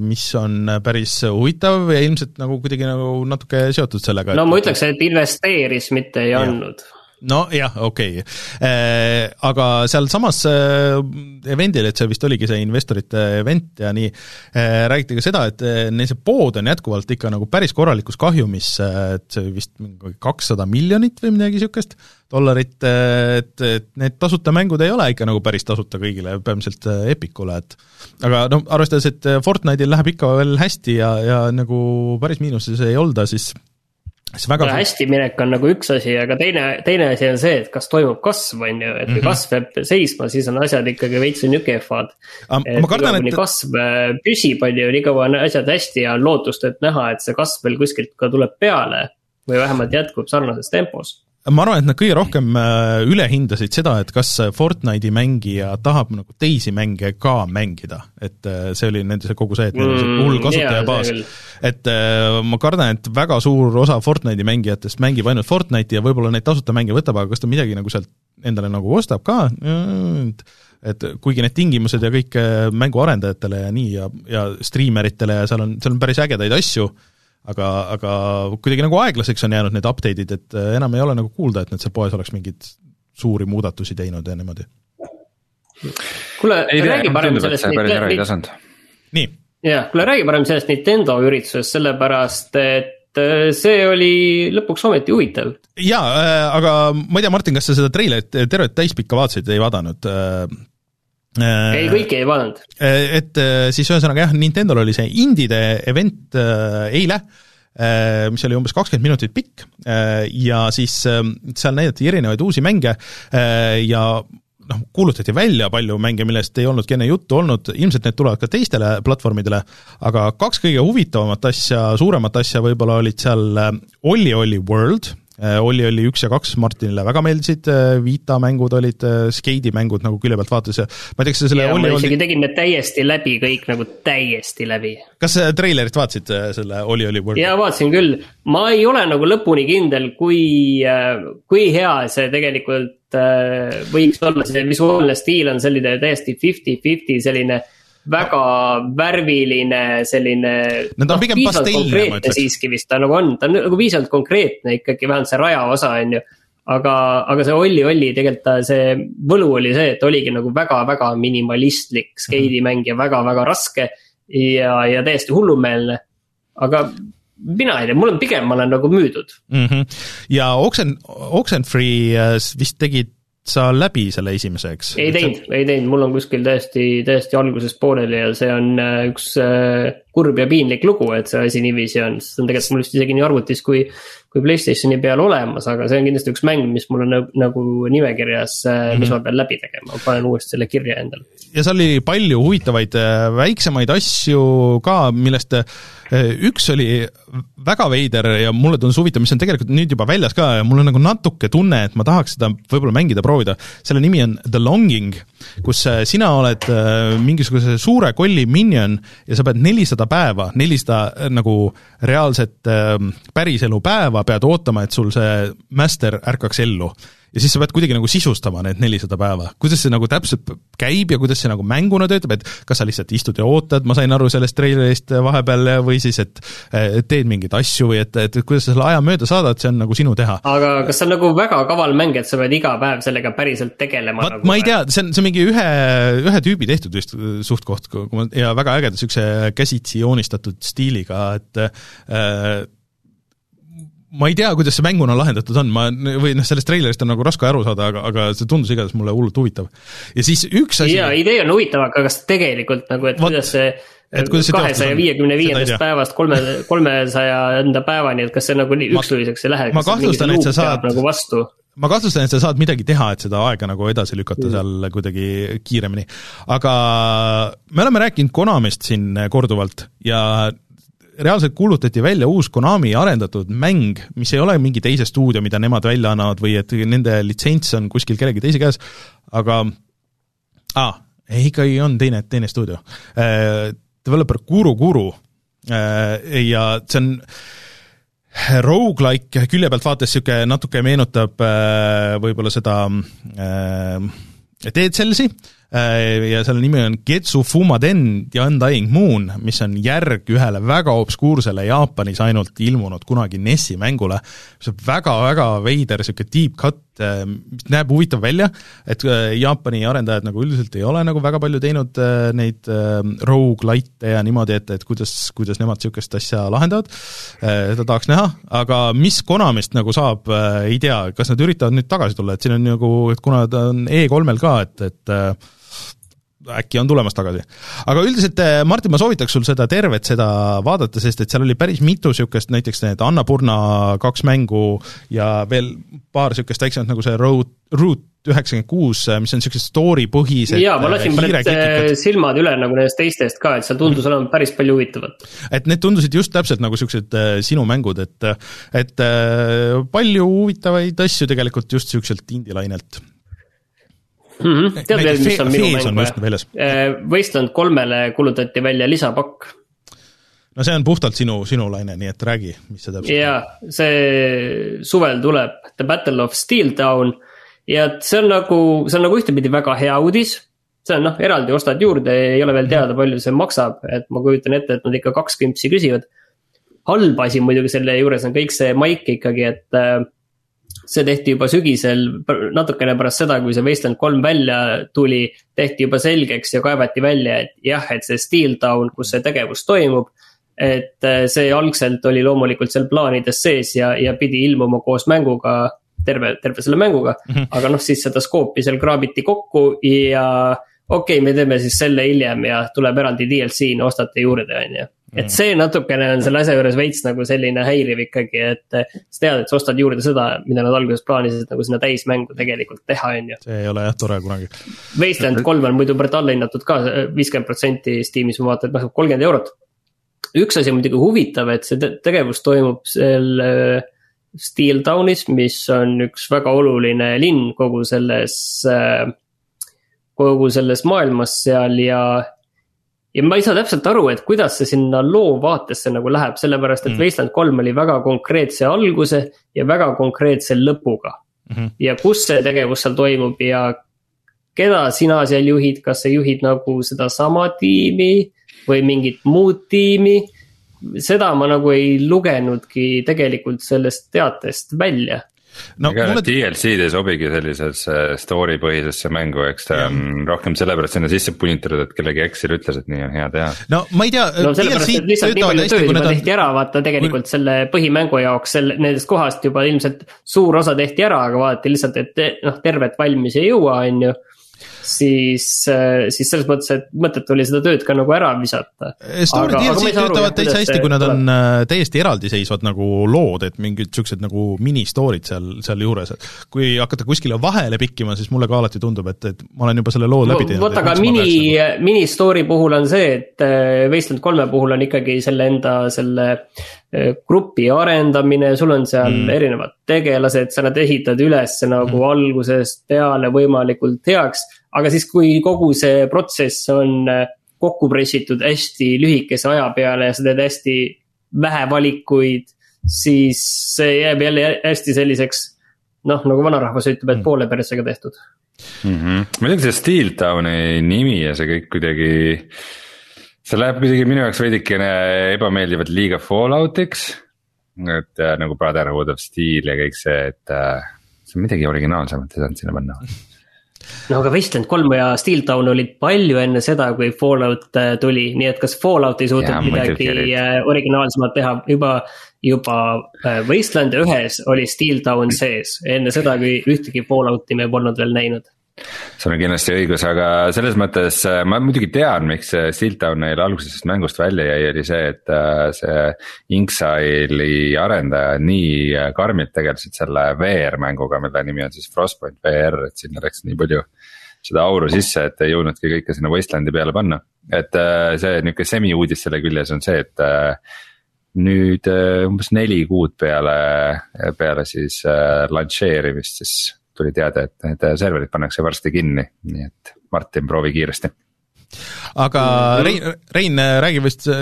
mis on päris huvitav ja ilmselt nagu kuidagi nagu natuke seotud sellega.
no ma ütleks, et investeeris, mitte ei ja. andnud
nojah, okei okay., äh, aga sealsamas äh, event'il, et see vist oligi see investorite event ja nii, räägiti ka seda, et neil see pood on jätkuvalt ikka nagu päris korralikus kahjumis, et see vist mingi kakssada miljonit või midagi niisugust dollarit, et, et need tasuta mängud ei ole ikka nagu päris tasuta kõigile, peamiselt Epicule, et aga noh, arvestades, et Fortnite'il läheb ikka veel hästi ja, ja nagu päris miinuses ei olda, siis siis väga
no, hästi minek on nagu üks asi, aga teine, teine asi on see, et kas toimub kasv, on ju, et kui mm -hmm. kasv jääb seisma, siis on asjad ikkagi veits on kehvad.
ma kardan, et.
kasv äh, püsib, on ju, nii kaua on asjad hästi ja on lootust, et näha, et see kasv veel kuskilt ka tuleb peale. või vähemalt jätkub sarnases tempos
ma arvan, et nad kõige rohkem äh, ülehindasid seda, et kas Fortnite'i mängija tahab nagu teisi mänge ka mängida, et äh, see oli nende see kogu see, et neil on see mm, hull kasutajabaas et äh, ma kardan, et väga suur osa Fortnite'i mängijatest mängib ainult Fortnite'i ja võib-olla neid tasuta mänge võtab, aga kas ta midagi nagu sealt endale nagu ostab ka, et et kuigi need tingimused ja kõik mänguarendajatele ja nii ja, ja striimeritele ja seal on, seal on päris ägedaid asju aga, aga kuidagi nagu aeglaseks on jäänud need update'id, et äh, enam ei ole nagu kuulda, et nad seal poes oleks mingeid suuri muudatusi teinud ja niimoodi.
kuule, räägi parem sellest.
nii.
jah, kuule räägi parem sellest Nintendo üritusest, sellepärast et äh, see oli lõpuks ometi huvitav.
jaa, äh, aga ma ei tea, Martin, kas sa seda treilerit tervet täispikka vaatasid, ei vaadanud?
Äh, ei, kõiki ei vaadanud.
Äh, et äh, siis ühesõnaga jah, Nintendo'l oli see indide event eile, mis oli umbes kakskümmend minutit pikk ja siis seal näidati erinevaid uusi mänge ja noh, kuulutati välja palju mänge, millest ei olnudki enne juttu olnud, ilmselt need tulevad ka teistele platvormidele, aga kaks kõige huvitavamat asja, suuremat asja võib-olla olid seal Olli Olli World, Olli oli üks ja kaks, Martinile väga meeldisid, äh, Vita mängud olid, äh, Skeidi mängud nagu külje pealt vaatas ja ma ei tea, kas sa selle Olli
ma isegi tegin need täiesti läbi, kõik nagu täiesti läbi.
kas treilerit vaatasid, selle Olli oli World?
jaa, vaatasin küll. ma ei ole nagu lõpuni kindel, kui, kui hea see tegelikult võiks olla, see visuaalne stiil on selline täiesti fifty-fifty selline väga värviline selline.
no ta on no, pigem pastellne, ma ütleks.
siiski vist ta nagu on, ta on nagu piisavalt konkreetne ikkagi, vähemalt see raja osa on ju. aga, aga see Olli Olli tegelikult ta see võlu oli see, et oligi nagu väga-väga minimalistlik skeidimäng ja väga-väga raske. ja, ja täiesti hullumeelne, aga mina ei tea, mul on pigem, ma olen nagu müüdud
mm. -hmm. ja Oxen, Oxenfree äh, vist tegid sa läbi selle esimese, eks?
ei teinud, ei teinud, mul on kuskil täiesti, täiesti algusest pooleli ja see on äh, üks äh, kurb ja piinlik lugu, et see asi niiviisi on, sest see on tegelikult mul vist isegi nii arvutis kui kui Playstationi peal olemas, aga see on kindlasti üks mäng, mis mul on nagu nimekirjas mm, -hmm. mis ma pean läbi tegema, panen uuesti selle kirja endale.
ja seal oli palju huvitavaid äh, väiksemaid asju ka, millest äh, üks oli väga veider ja mulle tundus huvitav, mis on tegelikult nüüd juba väljas ka ja mul on nagu natuke tunne, et ma tahaks seda võib-olla mängida, proovida. selle nimi on The Longing, kus äh, sina oled mingisuguse suure kolli minion ja sa pead nelisada päeva, nelisada nagu reaalset päriselu päeva pead ootama, et sul see master ärkaks ellu. Ja siis sa pead kuidagi nagu sisustama need nelisada päeva. kuidas see nagu täpselt käib ja kuidas see nagu mänguna töötab, et kas sa lihtsalt istud ja ootad, ma sain aru sellest treilerist vahepeal, või siis, et teed mingeid asju või et, et kuidas sa selle aja mööda saadad, see on nagu sinu teha.
aga kas see on nagu väga kaval mäng, et sa pead iga päev sellega päriselt tegelema?
nagu ma ei tea, see on, see on mingi ühe, ühe tüübi tehtud vist suht-koht ja väga ägeda niisuguse käsitsi joonistatud stiiliga, et äh, ma ei tea, kuidas see mänguna lahendatud on, ma, või noh, sellest treilerist on nagu raske aru saada, aga, aga see tundus igatahes mulle hullult huvitav. ja siis üks asi.
jaa, idee on huvitav, aga kas tegelikult nagu, et What? kuidas see kahesaja viiekümne viiendast päevast kolme, kolmesaja enda päevani, et kas see nagu nii üksluiseks ei lähe?
ma kahtlustan, et sa saad
nagu vastu
ma kahtlustan, et sa saad midagi teha, et seda aega nagu edasi lükata mm. seal kuidagi kiiremini. aga me oleme rääkinud Konamist siin korduvalt ja reaalselt kuulutati välja uus Konami arendatud mäng, mis ei ole mingi teise stuudio, mida nemad välja annavad või et nende litsents on kuskil kellegi teise käes, aga aa, ikkagi on teine, teine stuudio äh,. Developer Guru Guru äh, ja see on rogu-like külje pealt vaates niisugune natuke meenutab äh, võib-olla seda äh, Dead Cellsi Äh, ja selle nimi on Getsu Fumaden ja Undying Moon, mis on järg ühele väga obskuursele Jaapanis ainult ilmunud kunagi NES-i mängule, mis on väga-väga veider niisugune deep cut, äh, mis näeb huvitav välja, et äh, Jaapani arendajad nagu üldiselt ei ole nagu väga palju teinud neid rogu-lite'e ja niimoodi, et, et kuidas, kuidas nemad niisugust asja lahendavad, seda tahaks näha, aga mis Konamist nagu saab, ei tea, kas nad üritavad nüüd tagasi tulla, et siin on nagu, et kuna ta on E3-l ka, et, et äkki on tulemas tagasi. aga üldiselt, eh, Martin, ma soovitaks sul seda tervet seda vaadata, sest et seal oli päris mitu niisugust, näiteks need Annapurna kaks mängu ja veel paar niisugust väiksemat, nagu see Road, Route üheksakümmend kuus, mis on niisugused story põhised
jaa, ma lasin praegu eh, silmad üle nagu nendest teistest ka, et seal tundus olevat päris palju huvitavat.
et need tundusid just täpselt nagu niisugused sinu mängud, et et palju huvitavaid asju tegelikult just niisuguselt indie-lainelt
mm. -hmm. tead veel, mis on minu mäng või? Äh, Wasteland kolmele kulutati välja lisapakk.
no see on puhtalt sinu, sinu laine, nii et räägi, mis see täpselt
on. jaa, see suvel tuleb The Battle of Steel Town ja see on nagu, see on nagu ühtepidi väga hea uudis see on noh, eraldi ostad juurde, ei ole veel teada, palju see maksab, et ma kujutan ette, et nad ikka kaks kümpsi küsivad. halb asi muidugi selle juures on kõik see maik ikkagi, et äh, see tehti juba sügisel, natukene pärast seda, kui see Wasteland kolm välja tuli, tehti juba selgeks ja kaevati välja, et jah, et see Steel Town, kus see tegevus toimub. et äh, see algselt oli loomulikult seal plaanides sees ja, ja pidi ilmuma koos mänguga, terve, terve selle mänguga mm. -hmm. aga noh, siis seda skoopi seal kraabiti kokku ja okei okay,, me teeme siis selle hiljem ja tuleb eraldi DLC-na ostate juurde, on ju et mm. see natukene on selle asja juures veits nagu selline häiriv ikkagi, et eh, sa tead, et sa ostad juurde seda, mida nad alguses plaanisid nagu sinna täismängu tegelikult teha, on ju.
see ei ole jah tore kunagi.
Wasteland kolm on muidu alla hinnatud ka, viiskümmend protsenti Steamis ma vaatan, et maksab kolmkümmend eurot. üks asi on muidugi huvitav, et see tegevus toimub seal eh, Steel Townis, mis on üks väga oluline linn kogu selles, eh, kogu selles maailmas seal ja ja ma ei saa täpselt aru, et kuidas see sinna loo vaatesse nagu läheb, sellepärast et mm. Wasteland kolm oli väga konkreetse alguse ja väga konkreetse lõpuga mm. -hmm. ja kus see tegevus seal toimub ja keda sina seal juhid, kas sa juhid nagu sedasama tiimi või mingit muud tiimi. seda ma nagu ei lugenudki tegelikult sellest teatest välja
no
ega
mulle
DLC-d ei sobigi sellisesse story põhisesse mängu, eks ta on rohkem sellepärast sinna sisse punnitud, et kellegi Excel ütles, et nii on hea teha.
no ma ei tea,
no sellepärast, et lihtsalt nii palju tööd juba tehti ära, vaata tegelikult selle põhimängu jaoks, selle, nendest kohast juba ilmselt suur osa tehti ära, aga vaadati lihtsalt, et noh, tervet valmis ei jõua, on ju. siis, siis selles mõttes, et mõtet oli seda tööd ka nagu ära visata.
Story DLC-d töötavad täitsa hästi, kui nad on äh, täiesti eraldiseisvad nagu lood, et mingid niisugused nagu mini-story'd seal, sealjuures, et kui hakata kuskile vahele pikkima, siis mulle ka alati tundub, et, et ma olen juba selle loo läbi teinud.
vot aga mini, mini-story puhul on see, et äh, Wasteland kolme puhul on ikkagi selle enda selle äh, grupi arendamine, sul on seal mm. erinevad tegelased, sa nad ehitad üles nagu mm. algusest peale võimalikult heaks. Aga siis, kui kogu see protsess on äh, kokku pressitud hästi lühikese aja peale ja sa teed hästi vähe valikuid, siis see jääb jälle hästi selliseks noh, nagu vanarahvas ütleb, et poole persega tehtud
mm. -hmm. muidugi see Steel Towni nimi ja see kõik kuidagi. see läheb kuidagi minu jaoks veidikene ebameeldivalt liiga Falloutiks. et äh, nagu Brotherhood of Steel ja kõik see, et äh, see on midagi originaalsemat ei saanud sinna panna.
No aga Wasteland kolm ja Steel Town olid palju enne seda, kui Fallout äh, tuli, nii et kas Fallout ei suutnud midagi
muidugi olid.
äh, originaalsemat teha, juba, juba äh, Wasteland ühes oli Steel Town sees, enne seda, kui ühtegi Fallouti me polnud veel näinud.
Sul on kindlasti õigus, aga selles mõttes äh, ma muidugi tean, miks see Steel Town neil algusest mängust välja jäi, oli see, et äh, see Inksile'i arendajad nii äh, karmilt tegelesid selle VR-mänguga, mille nimi on siis Frostpoint VR, et sinna läks nii palju seda auru sisse, et ei jõudnudki kõike sinna Wastelandi peale panna. et äh, see nihuke semi-uudis selle küljes on see, et äh, nüüd äh, umbes neli kuud peale, peale siis äh, launch'eerimist, siis tuli teade, et need serverid pannakse varsti kinni, nii et Martin, proovi kiiresti.
aga Rein, Rein, räägi vist see,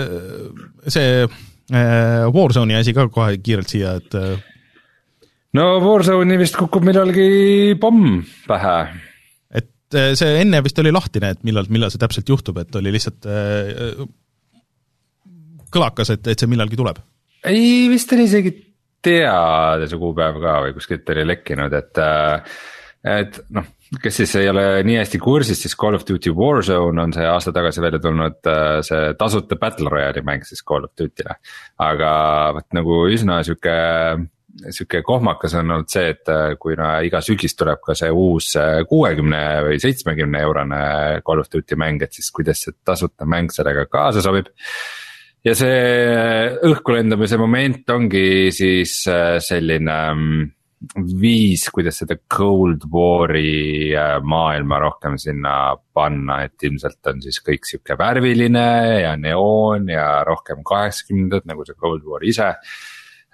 see äh, Warzone'i asi ka kohe kiirelt siia, et äh,
no Warzone'i vist kukub millalgi pomm pähe.
et äh, see enne vist oli lahtine, et millal, millal see täpselt juhtub, et oli lihtsalt äh, kõlakas, et, et see millalgi tuleb.
ei, vist oli isegi teada see kuupäev ka või kuskilt oli lekkinud, et, et noh, kes siis ei ole nii hästi kursis, siis Call of Duty Warzone on see aasta tagasi välja tulnud äh, see tasuta battle royale'i mäng siis Call of Duty'le. aga vot nagu üsna sihuke sihuke kohmakas on olnud see, et äh, kui no iga sügis tuleb ka see uus äh, kuuekümne või seitsmekümne eurone Call of Duty mäng, et siis kuidas see tasuta mäng sellega kaasa sobib ja see õhku lendamise moment ongi siis äh, selline mm, viis, kuidas seda Cold War'i äh, maailma rohkem sinna panna, et ilmselt on siis kõik sihuke värviline ja neoon ja rohkem kaheksakümnendad nagu see Cold War ise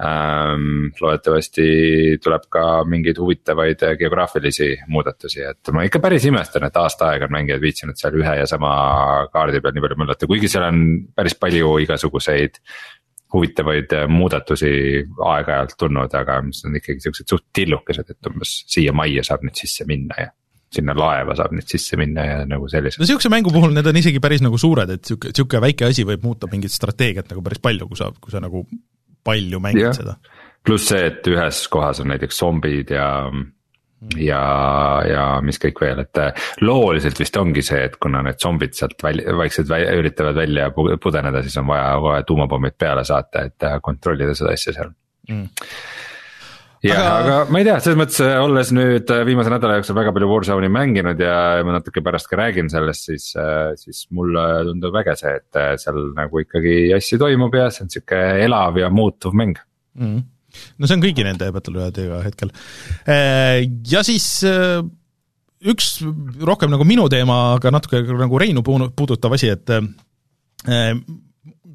ähm,. loodetavasti tuleb ka mingeid huvitavaid äh, geograafilisi muudatusi, et ma ikka päris imestan, et aasta aega on mängijad viitsinud seal ühe ja sama kaardi peal nii palju möllata, kuigi seal on päris palju igasuguseid huvitavaid äh, muudatusi aeg-ajalt tulnud, aga mis on ikkagi siuksed suht tillukesed, et umbes siia majja saab nüüd sisse minna ja sinna laeva saab nüüd sisse minna ja nagu sellised
no niisuguse mängu puhul need on isegi päris nagu suured, et niisugune, niisugune väike asi võib muuta mingit strateegiat nagu päris palju, kui sa, kui sa nagu palju mängid
Jah.
seda.
pluss see, et ühes kohas on näiteks zombid ja ja, ja mis kõik veel, et äh, looliselt vist ongi see, et kuna need zombid sealt välja, vaikselt välja, üritavad välja pu- pudeneda, siis on vaja kohe tuumapommid peale saata, et äh, kontrollida seda asja seal
Mm.
Jah
Aga-
aga..., ma ei tea, selles mõttes, olles nüüd äh, viimase nädala jooksul väga palju Warzone'i mänginud ja ma natuke pärast ka räägin sellest, siis, siis mulle tundub äge see, et äh, seal nagu ikkagi asju toimub ja see on sihuke elav ja muutuv mäng.
mm.. no see on kõigi nende Battle Royale'idega hetkel. Ja siis äh, üks rohkem nagu minu teema, aga natuke nagu Reinu puudutav asi, et äh,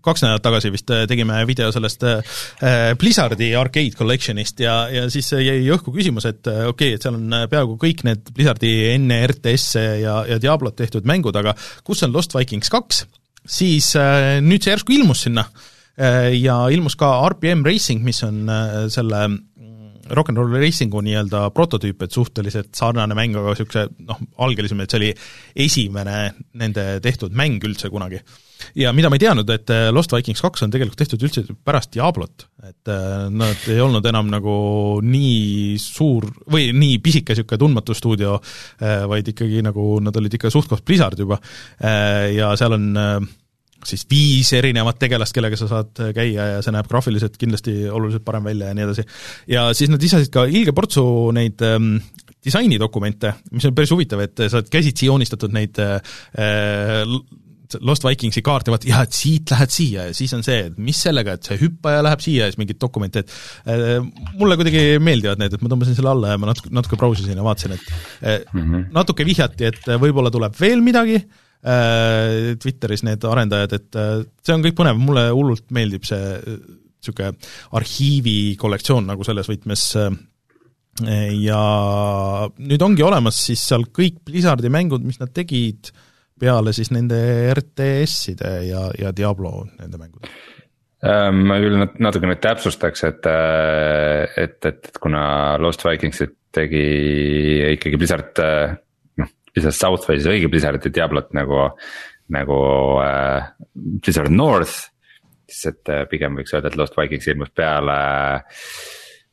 kaks nädalat tagasi vist äh, tegime video sellest äh, Blizzardi Arcade Collectionist ja, ja siis jäi õhku küsimus, et äh, okei okay,, et seal on äh, peaaegu kõik need Blizzardi enne RTS-e ja, ja Diablot tehtud mängud, aga kus on Lost Vikings kaks, siis äh, nüüd see järsku ilmus sinna äh, ja ilmus ka RPM Racing, mis on äh, selle mm, Rock n Roll Racingu nii-öelda prototüüp, et suhteliselt sarnane mäng, aga niisuguse noh, algelisem, et see oli esimene nende tehtud mäng üldse kunagi. Ja mida ma ei teadnud, et äh, Lost Vikings kaks on tegelikult tehtud üldse pärast Diablot, et äh, nad ei olnud enam nagu nii suur või nii pisike niisugune tundmatu stuudio, vaid ikkagi nagu nad olid ikka suht-koht Blizzard juba ja seal on siis viis erinevat tegelast, kellega sa saad käia ja see näeb graafiliselt kindlasti oluliselt parem välja ja nii edasi. ja siis nad lisasid ka ilge portsu neid ähm, disainidokumente, mis on päris huvitav, et sa oled käsitsi joonistatud neid äh, Lost Vikingsi kaarte, vaat jah, et siit lähed siia ja siis on see, et mis sellega, et see hüppaja läheb siia ja siis mingid dokumenti, et äh, mulle kuidagi meeldivad need, et ma tõmbasin selle alla ja ma natuke, natuke brausisin ja vaatasin, et äh, mm -hmm. natuke vihjati, et võib-olla tuleb veel midagi äh,, Äh, Twitteris need arendajad, et äh, see on kõik põnev, mulle hullult meeldib see niisugune arhiivi kollektsioon nagu selles võtmes ja nüüd ongi olemas siis seal kõik Blizzardi mängud, mis nad tegid peale siis nende RTS-ide ja, ja Diablo nende mängude
ähm, ma küll natukene täpsustaks, et, äh, et, et, et kuna Lost Vikingsit tegi ikkagi Blizzard Blizzard Southways õige Blizzardi Diablot nagu, nagu äh, Blizzard North. siis, et äh, pigem võiks öelda, et Lost Vikings ilmus peale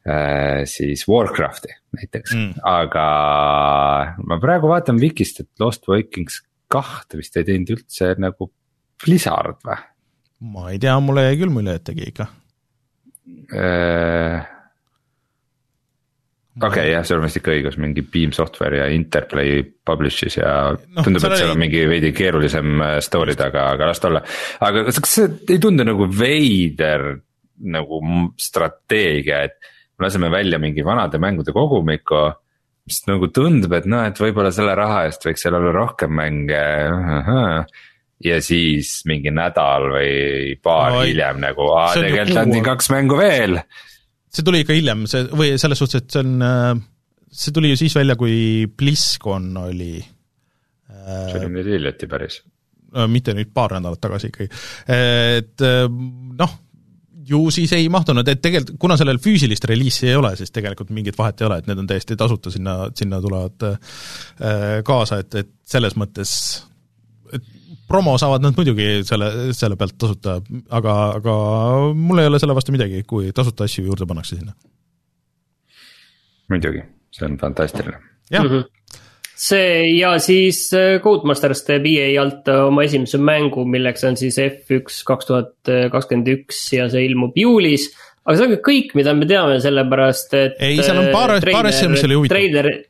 äh, siis Warcrafti näiteks mm., aga ma praegu vaatan Vikist, et Lost Vikings kahte vist ei teinud üldse nagu Blizzard või?
ma ei tea, mulle jäi küll mulje, et tegi ikka
äh, okei jah, sul on vist ikka õigus, mingi Beam Software ja Interplay publish'is ja no, tundub, et seal on mingi veidi keerulisem äh, story taga, aga las ta olla. aga kas, kas see ei tundu nagu veider nagu strateegia, et me laseme välja mingi vanade mängude kogumiku. Mis nagu tundub, et noh, et võib-olla selle raha eest võiks seal olla rohkem mänge. ja siis mingi nädal või paar no, hiljem nagu, aa tegelikult on siin kaks mängu veel
see tuli ikka hiljem, see, või selles suhtes, et see on, äh, see tuli ju siis välja, kui BlizzCon oli.
see oli nüüd hiljuti päris.
mitte nüüd paar nädalat tagasi ikkagi, et äh, noh, ju siis ei mahtunud, et tegelikult kuna sellel füüsilist reliisi ei ole, siis tegelikult mingit vahet ei ole, et need on täiesti tasuta sinna, sinna tulevad äh, kaasa, et, et selles mõttes et promo saavad nad muidugi selle, selle pealt tasuta, aga, aga mul ei ole selle vastu midagi, kui tasuta asju juurde pannakse sinna.
muidugi, see on fantastiline.
jah mm. -hmm
see ja siis äh, Codemasters teeb EA alt äh, oma esimese mängu, milleks on siis F1 kaks tuhat kakskümmend üks ja see ilmub juulis. aga see on kõik, mida me teame, sellepärast et.
ei, seal on paar, paar asja, mis oli huvitav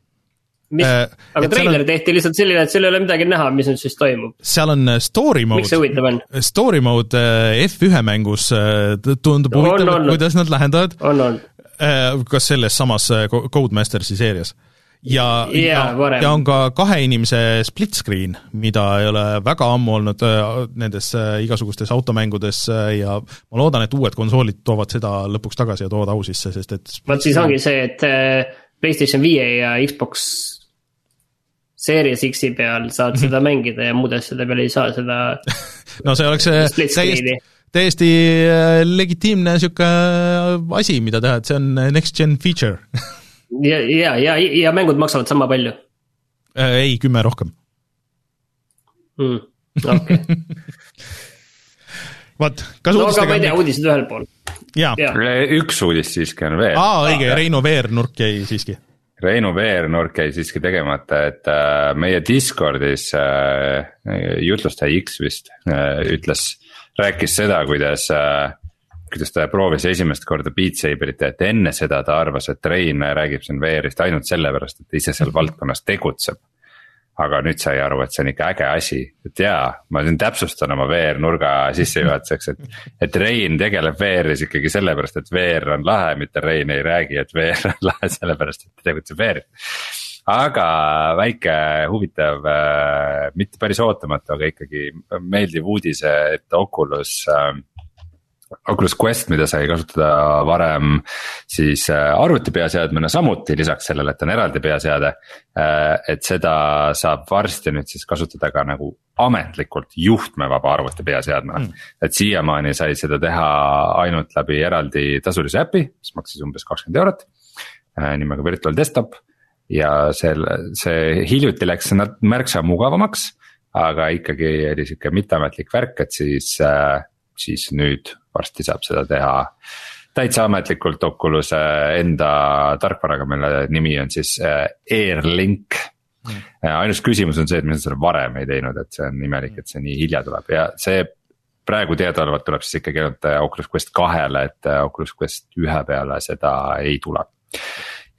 mis äh,, aga treiler on... tehti lihtsalt selline, et seal ei ole midagi näha, mis nüüd siis toimub.
seal on äh, story mode.
miks see huvitav on?
Story mode äh, F1 mängus äh, tundub huvitav, kuidas nad lahendavad.
on, on.
kas selles samas Codemastersi seerias ja
yeah,,
ja, ja on ka kahe inimese split screen, mida ei ole väga ammu olnud nendes igasugustes automängudes ja ma loodan, et uued konsoolid toovad seda lõpuks tagasi ja toovad au sisse, sest et
vot siis ongi see, et PlayStation viie ja Xbox Series X-i peal saad seda mängida ja muude asjade peal ei saa seda
no see oleks äh, täiesti, täiesti äh, legitiimne sihuke äh, asi, mida teha, et see on next gen feature
ja, ja, ja, ja mängud maksavad sama palju
ei, kümme rohkem
mm,. okei
vot,
kas no aga ma ei tea, uudised ühel pool.
üks uudis siiski on veel.
aa, õige, Reino Veer nurk jäi siiski
Reinu Veernurk jäi siiski tegemata, et äh, meie Discordis äh, jutlustaja X vist äh, ütles, rääkis seda, kuidas äh,. Kuidas ta proovis esimest korda Beat Saberit et enne seda ta arvas, et Rein räägib siin VR-ist ainult sellepärast, et ta ise seal valdkonnas tegutseb aga nüüd sai aru, et see on ikka äge asi, et jaa, ma siin täpsustan oma VR-nurga sissejuhatuseks, et. et Rein tegeleb VR-is ikkagi sellepärast, et VR on lahe, mitte Rein ei räägi, et VR on lahe sellepärast, et ta tegutseb VR-is. aga väike huvitav, äh, mitte päris ootamatu, aga ikkagi meeldiv uudis, et Oculus äh, Oculus Quest, mida sai kasutada varem siis äh, arvuti peaseadmena samuti, lisaks sellele, et on eraldi peaseade. Äh, et seda saab varsti nüüd siis kasutada ka nagu ametlikult juhtmevaba arvuti peaseadmena mm.. et siiamaani sai seda teha ainult läbi eraldi tasulise äpi, mis maksis umbes kakskümmend eurot. äh, nimega Virtual Desktop. ja selle, see hiljuti läks märksa mugavamaks, aga ikkagi oli sihuke mitteametlik värk, et siis, siis nüüd varsti saab seda teha täitsa ametlikult Oculus'e enda tarkvaraga, mille nimi on siis AirLink mm.. ainus küsimus on see, et miks nad seda varem ei teinud, et see on imelik, et see nii hilja tuleb ja see praegu teadaolevalt tuleb siis ikkagi ainult äh, Oculus Quest kahele, et äh, Oculus Quest ühe peale seda ei tule.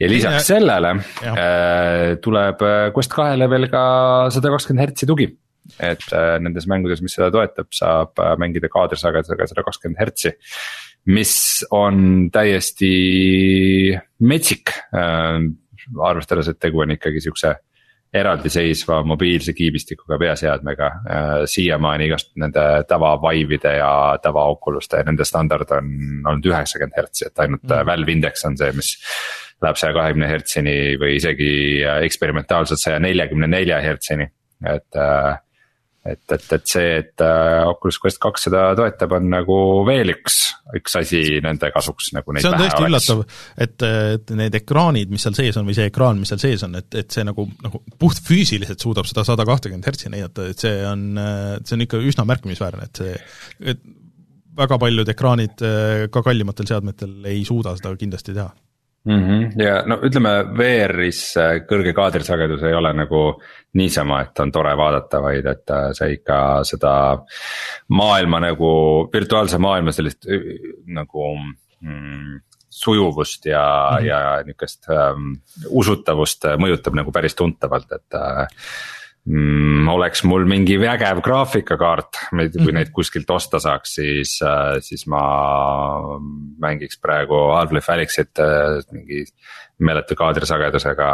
ja lisaks sellele ja. äh, tuleb äh, Quest kahele veel ka sada kakskümmend hertsi tugi. Et äh, nendes mängudes, mis seda toetab, saab äh, mängida kaadrisagedusega sada kakskümmend hertsi. mis on täiesti metsik äh,, arvestades, et tegu on ikkagi siukse eraldiseisva mobiilse kiibistikuga peaseadmega äh,. siiamaani igast nende tava Vive'ide ja tava Oculuste, nende standard on olnud üheksakümmend hertsi, et ainult mm. Valve Index on see, mis. Läheb saja kahekümne hertsini või isegi eksperimentaalselt saja neljakümne nelja hertsini, et äh, et, et, et see, et uh, Oculus Quest kaks seda toetab, on nagu veel üks, üks asi nende kasuks nagu neid
see on tõesti oleks. üllatav, et, et need ekraanid, mis seal sees on või see ekraan, mis seal sees on, et, et see nagu, nagu puhtfüüsiliselt suudab seda sada kahtekümmet hertsi näidata, et see on, see on ikka üsna märkimisväärne, et see, et väga paljud ekraanid ka kallimatel seadmetel ei suuda seda kindlasti teha
mm. -hmm. ja no ütleme, VR-is kõrge kaadrisagedus ei ole nagu niisama, et on tore vaadata, vaid et äh, sa ikka seda maailma nagu, virtuaalse maailma sellist nagu mm, sujuvust ja mm, -hmm. ja nihukest ähm, usutavust mõjutab nagu päris tuntavalt, et äh, mm, oleks mul mingi vägev graafikakaart, kui -hmm. neid kuskilt osta saaks, siis, äh, siis ma mängiks praegu Half-Life Alyxit äh, mingi meeletu kaadrisagedusega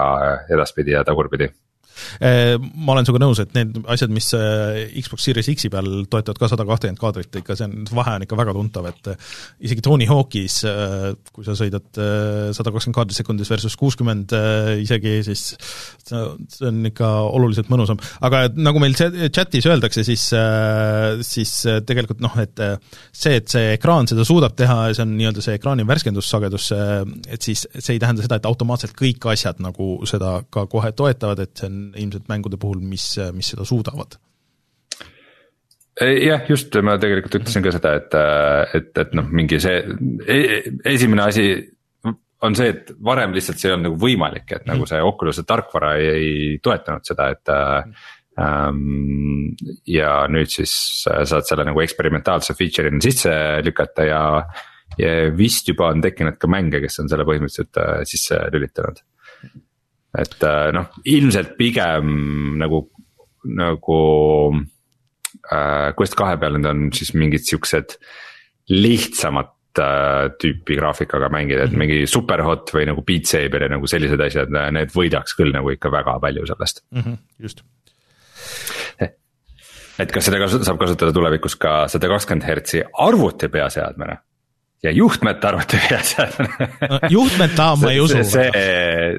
edaspidi ja tagurpidi
ma olen sinuga nõus, et need asjad, mis äh, Xbox Series X-i peal toetavad ka sada kahtekümmet kaadrit, ikka see on, vahe on ikka väga tuntav, et äh, isegi Tony Hawk'is, kui sa sõidad sada kakskümmend kaadrit sekundis versus kuuskümmend isegi, siis see on ikka oluliselt mõnusam. aga nagu meil chatis öeldakse, siis, siis tegelikult noh, et see, et see ekraan seda suudab teha see on nii-öelda see ekraani värskendussagedus, et siis see ei tähenda seda, et automaatselt kõik asjad nagu seda ka kohe toetavad, et see on ilmselt mängude puhul, mis, mis seda suudavad
jah, just, ma tegelikult ütlesin ka seda, et, et, et noh, mingi see e, esimene asi on see, et varem lihtsalt see ei olnud nagu võimalik, et nagu see Oculus'e tarkvara ei, ei toetanud seda, et ähm,. ja nüüd siis saad selle nagu eksperimentaalse feature'ina sisse lükata ja, ja vist juba on tekkinud ka mänge, kes on selle põhimõtteliselt äh, sisse lülitanud et äh, noh, ilmselt pigem nagu, nagu äh, Quest kahe peal need on siis mingid siuksed lihtsamat äh, tüüpi graafikaga mängida, et mhm. mingi superhot või nagu Beat Saber ja nagu sellised asjad, need võidaks küll nagu ikka väga palju sellest
mm. -hmm, just.
et kas seda saab kasutada tulevikus ka sada kakskümmend hertsi arvuti peaseadmena? Ja juhtmete arvuti peaseadmene
no, juhtmeta ma ei usu.
see,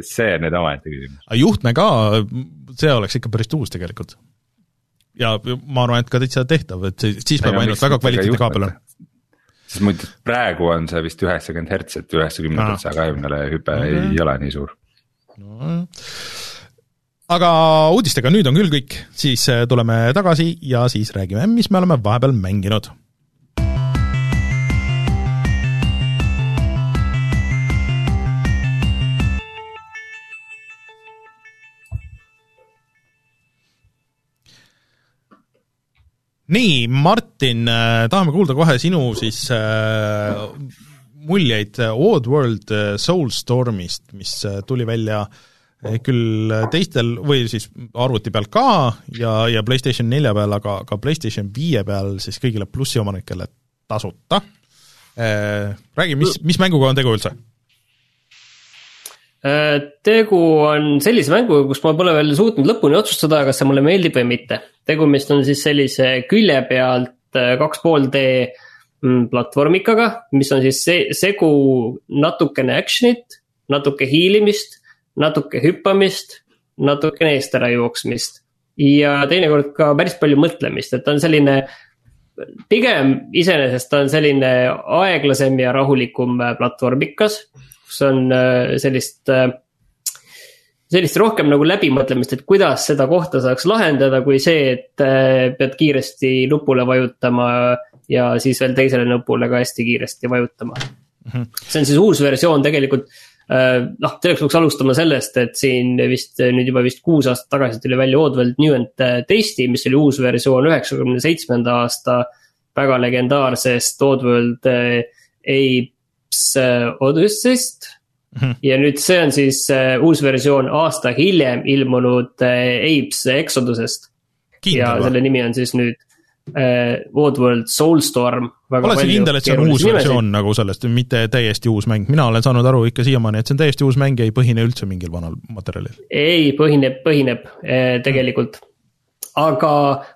see, on nüüd omaette küsimus.
aga juhtme ka, see oleks ikka päris tuus tegelikult. ja ma arvan, et ka täitsa tehtav, et siis peab ainult väga kvaliteetne kaabel olema.
sest muidu praegu on see vist üheksakümmend hertsi, et üheksakümnendalt saja kahekümnele hüpe okay. ei ole nii suur
no aga uudistega nüüd on küll kõik, siis äh, tuleme tagasi ja siis räägime, mis me oleme vahepeal mänginud nii, Martin, äh, tahame kuulda kohe sinu siis äh, muljeid Oddworld äh, Soulstormist, mis äh, tuli välja küll teistel või siis arvuti peal ka ja, ja PlayStation nelja peal, aga ka PlayStation viie peal siis kõigile plussiomanikele tasuta. Räägi, mis, mis mänguga on tegu üldse?
Tegu on sellise mänguga, kus ma pole veel suutnud lõpuni otsustada, kas see mulle meeldib või mitte tegumist on siis sellise külje pealt äh, kaks pool D mm, platvormikaga, mis on siis see, segu natukene action'it, natuke hiilimist, natuke hüppamist, natukene eest ära jooksmist. ja teinekord ka päris palju mõtlemist, et ta on selline, pigem iseenesest ta on selline aeglasem ja rahulikum äh, platvormikas kus on äh, sellist äh, sellist rohkem nagu läbimõtlemist, et kuidas seda kohta saaks lahendada, kui see, et äh, pead kiiresti nupule vajutama ja siis veel teisele nupule ka hästi kiiresti vajutama mm. -hmm. see on siis uus versioon tegelikult noh, selleks peaks alustama sellest, et siin vist nüüd juba vist kuus aastat tagasi tuli välja Oddworld New and Tasty, mis oli uus versioon üheksakümne seitsmenda aasta väga legendaarsest Oddworld äh, Apes Odyssey'st Mm -hmm. ja nüüd see on siis uh, uus versioon aasta hiljem ilmunud uh, Apes Exodusest. ja või? selle nimi on siis nüüd uh, Oddworld Soulstorm.
ole sa kindel, et see on uus nimesid. versioon nagu sellest, mitte täiesti uus mäng, mina olen saanud aru ikka siiamaani, et see on täiesti uus mäng ja ei põhine üldse mingil vanal materjalil.
ei, põhineb, põhineb tegelikult aga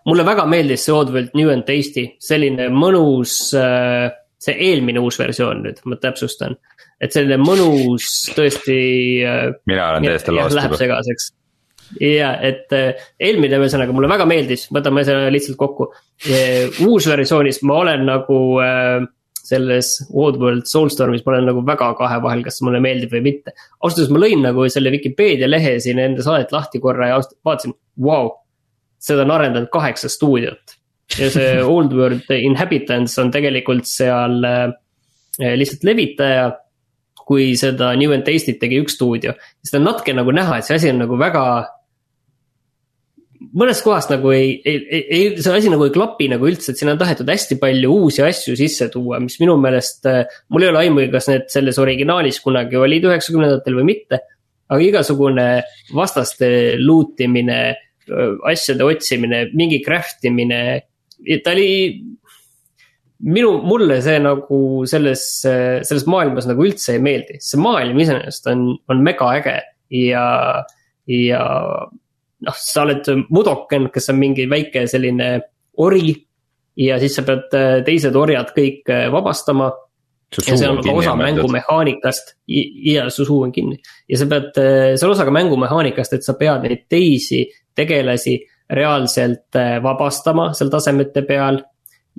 mulle väga meeldis see Oddworld New and Tasty, selline mõnus äh, see eelmine uus versioon nüüd, ma täpsustan. et selline mõnus tõesti.
Äh, mina olen täiesti
juba. Läheb segaseks ja et äh, eelmine ühesõnaga mulle väga meeldis, võtame selle lihtsalt kokku. uus versioonis ma olen nagu äh, selles Oddworld Soulstormis ma olen nagu väga kahe vahel, kas mulle meeldib või mitte. ausalt öeldes ma lõin nagu selle Vikipeedia lehe siin enda saadet lahti korra ja vaatasin, vau. seda on arendanud kaheksa stuudiot ja see Old World Inhabitants on tegelikult seal äh, lihtsalt levitaja. kui seda New and Tasty't tegi üks stuudio, siis ta on natuke nagu näha, et see asi on nagu väga. mõnest kohast nagu ei, ei, ei, see asi nagu ei klapi nagu üldse, et siin on tahetud hästi palju uusi asju sisse tuua, mis minu meelest. Äh, mul ei ole aimugi, kas need selles originaalis kunagi olid üheksakümnendatel või mitte. aga igasugune vastaste loot imine asjade otsimine, mingi craft imine, ta oli, minu, mulle see nagu selles, selles maailmas nagu üldse ei meeldi, see maailm iseenesest on, on mega äge ja, ja noh, sa oled Mudoken, kes on mingi väike selline ori. ja siis sa pead teised orjad kõik vabastama. ja see on ka osa mängumehaanikast ja su suu on kinni ja sa pead, see on osa ka mängumehaanikast, et sa pead neid teisi tegelasi reaalselt äh, vabastama seal tasemete peal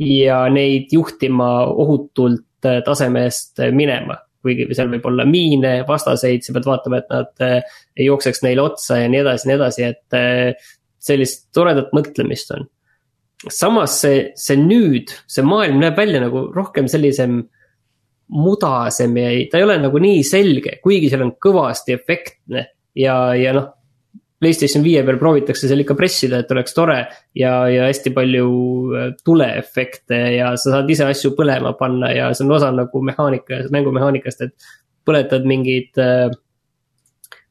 ja neid juhtima ohutult äh, taseme eest äh, minema. kuigi seal võib olla miine, vastaseid, sa pead vaatama, et nad ei jookseks neile otsa ja nii edasi, nii edasi, et sellist toredat mõtlemist on. samas see, see nüüd, see maailm näeb välja nagu rohkem sellisem mudasem ja ei, ta ei ole nagu nii selge, kuigi seal on kõvasti efektne ja, ja noh Playstation viie peal proovitakse seal ikka pressida, et oleks tore ja, ja hästi palju äh, tuleefekte ja sa saad ise asju põlema panna ja see on osa nagu mehaanika, mängumehaanikast, et põletad mingid äh,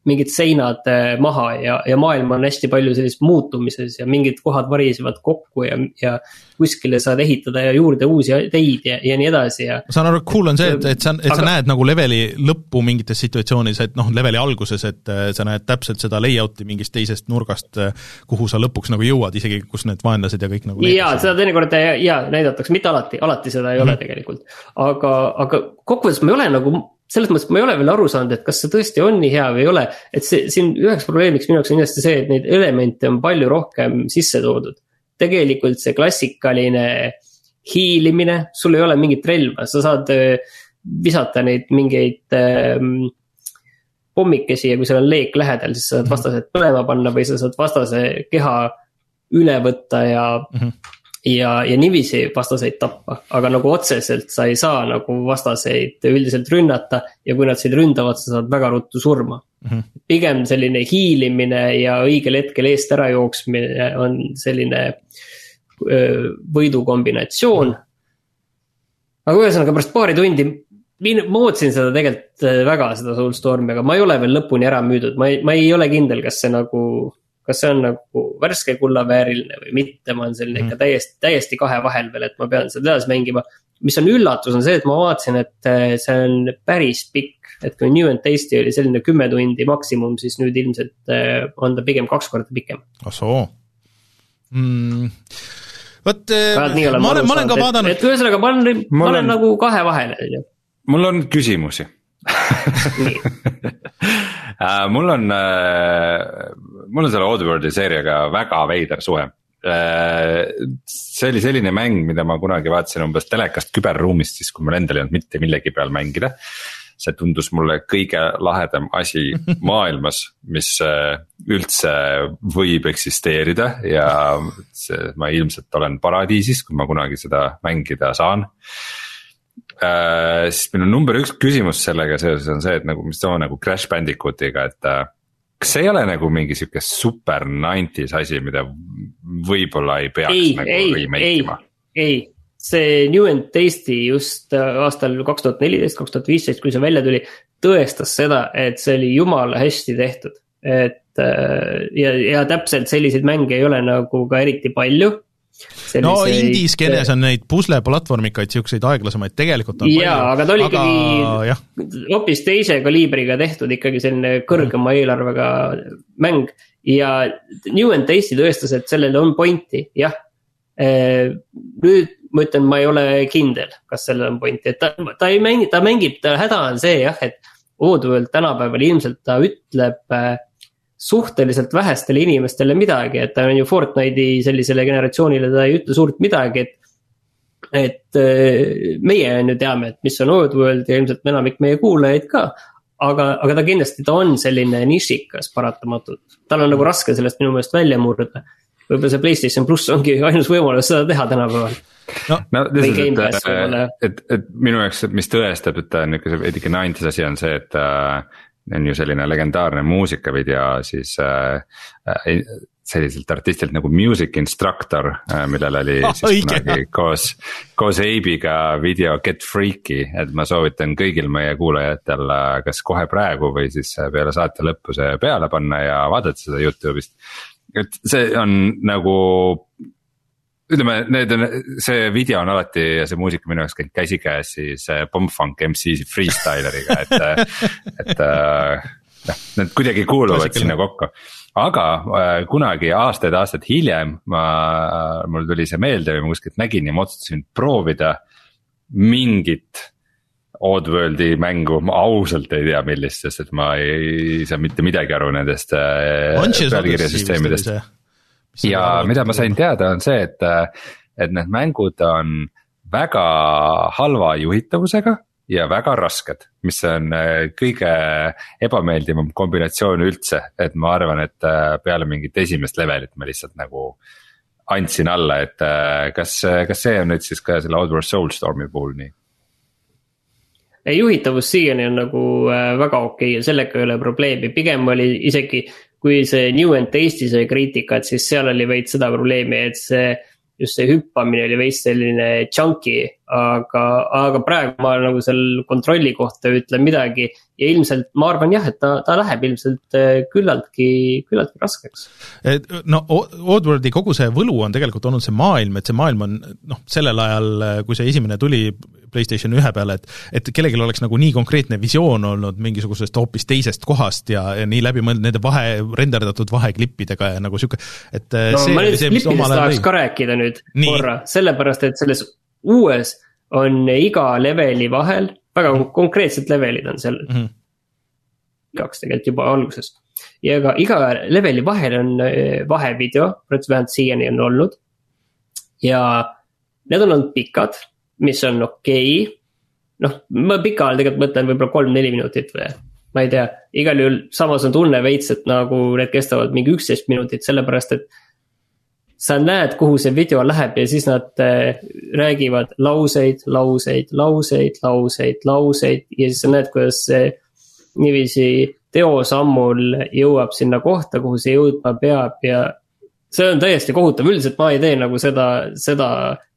mingid seinad äh, maha ja, ja maailm on hästi palju sellist muutumises ja mingid kohad varisevad kokku ja, ja. kuskile saad ehitada ja juurde uusi teid ja, ja nii edasi ja.
ma saan aru, cool on see, et, et sa, et aga... sa näed nagu leveli lõppu mingites situatsioonis, et noh, leveli alguses, et äh, sa näed täpselt seda layout'i mingist teisest nurgast, äh, kuhu sa lõpuks nagu jõuad, isegi kus need vaenlased ja kõik nagu.
jaa, seda teinekord ja näidatakse, mitte alati, alati seda ei mm -hmm. ole tegelikult. aga, aga kokkuvõttes ma ei ole nagu selles mõttes ma ei ole veel aru saanud, et kas see tõesti on nii hea või ei ole. et see siin üheks probleemiks minu jaoks on kindlasti see, et neid elemente on palju rohkem sisse toodud. tegelikult see klassikaline hiilimine, sul ei ole mingit relva, sa saad äh, visata neid mingeid ähm, pommikesi ja kui seal on leek lähedal, siis sa saad mhm. vastased põlema panna või sa saad vastase keha üle võtta ja mm. -hmm ja, ja niiviisi vastaseid tappa, aga nagu otseselt sa ei saa nagu vastaseid üldiselt rünnata ja kui nad sind ründavad, sa saad väga ruttu surma mm. -hmm. pigem selline hiilimine ja õigel hetkel eest ära jooksmine on selline öö, võidu kombinatsioon mm. -hmm. aga ühesõnaga pärast paari tundi ma ootasin seda tegelikult väga, seda Soulstormi, aga ma ei ole veel lõpuni ära müüdud, ma ei, ma ei ole kindel, kas see nagu kas see on nagu värske kullavääriline või mitte, ma olen selline mm. ikka täiesti, täiesti kahe vahel veel, et ma pean seda edasi mängima. mis on üllatus, on see, et ma vaatasin, et äh, see on päris pikk, et kui New and Tasty oli selline kümme tundi maksimum, siis nüüd ilmselt äh, on ta pigem kaks korda pikem.
ah soo mm vot äh, ma olen, ma olen ka vaadanud.
et ühesõnaga, ma olen, ma olen nagu kahe vahel, on ju.
mul on küsimusi mul on mul on selle Oddworldi seeriaga väga veider suhe äh, see oli selline mäng, mida ma kunagi vaatasin umbes telekast küberruumist, siis kui mul endal ei olnud mitte millegi peal mängida. see tundus mulle kõige lahedam asi maailmas, mis üldse võib eksisteerida ja see, ma ilmselt olen paradiisis, kui ma kunagi seda mängida saan äh,. siis minu number üks küsimus sellega seoses on see, et nagu, mis too nagu Crash Bandicootiga, et äh, kas see ei ole nagu mingi sihuke super nineties asi, mida võib-olla ei peaks
ei,
nagu
ei,
remake ima?,
ei, see New and Tasty just äh, aastal kaks tuhat neliteist, kaks tuhat viisteist, kui see välja tuli, tõestas seda, et see oli jumala hästi tehtud. et äh, ja, ja täpselt selliseid mänge ei ole nagu ka eriti palju
no indie-skeenes on neid pusleplatvormikaid, siukseid aeglasemaid tegelikult on
jaa, aga ta oli
aga,
ikkagi hoopis teise kaliibriga tehtud ikkagi selline kõrgema eelarvega mäng. ja New and Tasty tõestas, et sellel on pointi, jah. nüüd ma ütlen, ma ei ole kindel, kas sellel on pointi, et ta, ta ei mängi, ta mängib, ta häda on see jah, et. Oddworld tänapäeval ilmselt ta ütleb suhteliselt vähestele inimestele midagi, et ta on ju Fortnite'i sellisele generatsioonile, ta ei ütle suurt midagi, et. et äh, meie on ju teame, et mis on Oddworld ja ilmselt enamik meie kuulajaid ka. aga, aga ta kindlasti, ta on selline nišikas paratamatult, tal on nagu raske sellest minu meelest välja murda. võib-olla see Playstation pluss ongi ainus võimalus seda teha tänapäeval
no, no lihtsalt, et, et, et minu jaoks, mis tõestab, et ta on nihuke veidike nineties asi on see, et äh, on ju selline legendaarne muusikavideo siis äh, äh, selliselt artistilt nagu Music Instructor äh,, millel oli
Ah,
siis
õige.
kunagi koos, koos Abe'iga video Get Freaky, et ma soovitan kõigil meie kuulajatel äh, kas kohe praegu või siis peale saate lõppu see peale panna ja vaadata seda Youtube'ist. et see on nagu ütleme, need on, see video on alati ja see muusika minu jaoks käib käsikäes siis äh, Bombfunk MC freestyleriga, et, et äh, noh, need kuidagi kuuluvad sinna kokku. aga äh, kunagi aastaid-aastaid hiljem ma, mul tuli see meelde või ma kuskilt nägin ja ma otsustasin proovida mingit. Oddworldi mängu, ma ausalt ei tea, millist, sest et ma ei, saa mitte midagi aru nendest äh, pealkirjasüsteemidest
see.
Ja mida ma sain teada, on see, et, et need mängud on väga halva juhitavusega ja väga rasked, mis on äh, kõige ebameeldivam kombinatsioon üldse, et ma arvan, et äh, peale mingit esimest levelit ma lihtsalt nagu. andsin alla, et äh, kas, kas see on nüüd siis ka selle Outward Soulstormi puhul nii?
ei, juhitavus siiani on nagu väga okei okay ja sellega ei ole probleemi, pigem oli isegi. Kui see New and Tasty sai kriitikat, siis seal oli veits seda probleemi, et see. just see hüppamine oli veits selline chunky, aga, aga praegu ma nagu seal kontrolli kohta ütlen midagi. ja ilmselt ma arvan jah, et ta, ta läheb ilmselt äh, küllaltki, küllaltki raskeks.
et no Oddworldi kogu see võlu on tegelikult olnud see maailm, et see maailm on noh, sellel ajal, kui see esimene tuli PlayStation ühe peale, et et kellelgi oleks nagu nii konkreetne visioon olnud mingisugusest hoopis teisest kohast ja, ja nii läbimõeldud nende vahe, renderdatud vaheklippidega ja nagu sihuke, et
no
see
ma
mis
klippidest tahaks ka rääkida nüüd
Nii.
korra, sellepärast et selles uues on iga leveli vahel, väga konkreetsed levelid on seal
Mhm.
kaks tegelikult juba alguses. ja ka iga leveli vahel on eh, vahevideo, vähemalt siiani on olnud. ja need on olnud pikad, mis on okei okay. noh, ma pika all tegelikult mõtlen võib-olla kolm-neli minutit või ma ei tea, igal juhul samas on tunne veits, et nagu need kestavad mingi üksteist minutit, sellepärast et. Sa näed, kuhu see video läheb ja siis nad äh, räägivad lauseid, lauseid, lauseid, lauseid, lauseid ja siis sa näed, kuidas see niiviisi teosammul jõuab sinna kohta, kuhu see jõudma peab ja. see on täiesti kohutav, üldiselt ma ei tee nagu seda, seda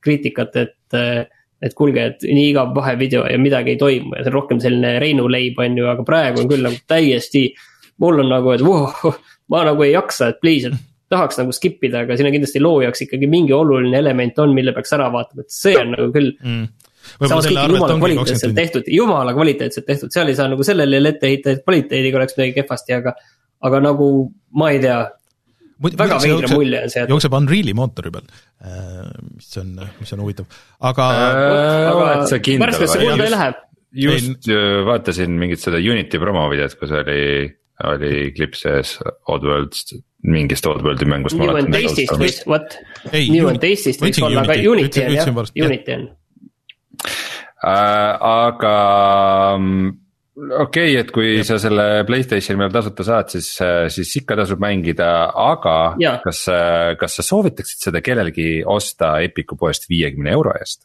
kriitikat, et et kuulge, et nii igav vahevideo ja midagi ei toimu ja see on rohkem selline Reinu leib, on ju, aga praegu on küll nagu täiesti. mul on nagu, et voh, ma nagu ei jaksa, et please, et tahaks nagu skip ida, aga siin on kindlasti loo jaoks ikkagi mingi oluline element on, mille peaks ära vaatama, et see on nagu küll
mm.
samas kõik on jumala kvaliteetselt tehtud, jumala kvaliteetselt tehtud, seal ei saa nagu sellele ette heita, et kvaliteediga oleks midagi kehvasti, aga. aga nagu ma ei tea, väga veider mulje on see.
jookseb Unreal'i mootori peal, mis on, mis on huvitav, aga
äh,. oled sa kindel
värskesse kuulda ei lähe.
just ei, vaatasin mingit seda Unity promovideot, kus oli, oli klipp sees Oddworld'st, mingist Oddworld'i mängust.
New and Taste'ist võis, vot. New and Taste'ist võiks olla, aga Unity on jah, Unity on
äh,. aga okei okay,, et kui ja. sa selle Playstationi peal tasuta saad, siis, siis ikka tasub mängida, aga ja. kas, kas sa soovitaksid seda kellelgi osta Epic'u poest viiekümne euro eest?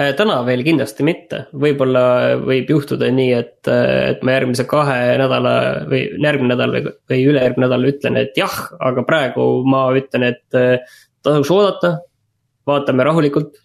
Äh, täna veel kindlasti mitte, võib-olla võib juhtuda nii, et, et ma järgmise kahe nädala või järgmine nädal või, või ülejärgmine nädal ütlen, et jah, aga praegu ma ütlen, et äh, tasuks oodata. vaatame rahulikult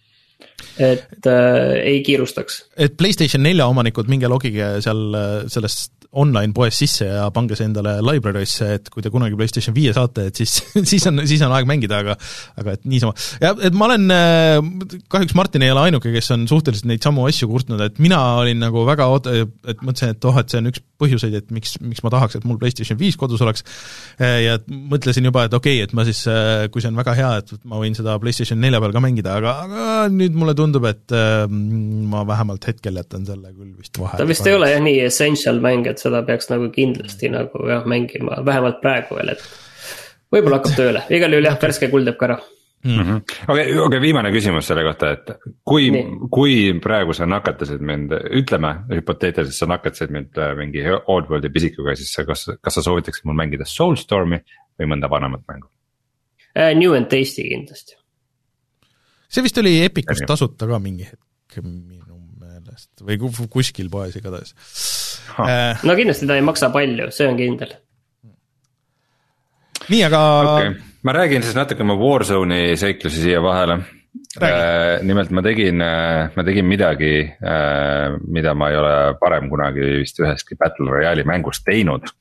et äh, ei kiirustaks.
et Playstation nelja omanikud, minge logige seal äh, sellest online poes sisse ja pange see endale library'sse, et kui te kunagi PlayStation viie saate, et siis, siis on, siis on aeg mängida, aga aga et niisama. ja et ma olen, äh, kahjuks Martin ei ole ainuke, kes on suhteliselt neid samu asju kurtnud, et mina olin nagu väga oot-, et mõtlesin, et oh, et see on üks põhjuseid, et miks, miks ma tahaks, et mul PlayStation viis kodus oleks, ja mõtlesin juba, et okei okay,, et ma siis, kui see on väga hea, et ma võin seda PlayStation nelja peal ka mängida, aga, aga nüüd mulle tundub, et ma vähemalt hetkel jätan selle küll vist vahele.
ta vist ei ole jah nii essential mäng, et seda peaks nagu kindlasti nagu jah mängima, vähemalt praegu veel, et. võib-olla hakkab tööle, igal juhul jah, värske kuld jääb ka ära
okei, okei, viimane küsimus selle kohta, et kui, kui praegu sa nakatasid mind, ütleme hüpoteetiliselt sa nakatasid mind äh, mingi Oddworldi pisikuga, siis sa, kas, kas sa soovitaksid mul mängida Soulstormi või mõnda vanemat mängu
uh,? New and Tasty kindlasti.
see vist oli Epicust tasuta ka mingi hetk või kuskil poes igatahes
Äh, no kindlasti ta ei maksa palju, see on kindel.
nii, aga
okay.. ma räägin siis natuke oma Warzone'i seiklusi siia vahele. Äh, nimelt ma tegin, äh, ma tegin midagi, mida ma ei ole varem kunagi vist üheski Battle Royale'i mängus teinud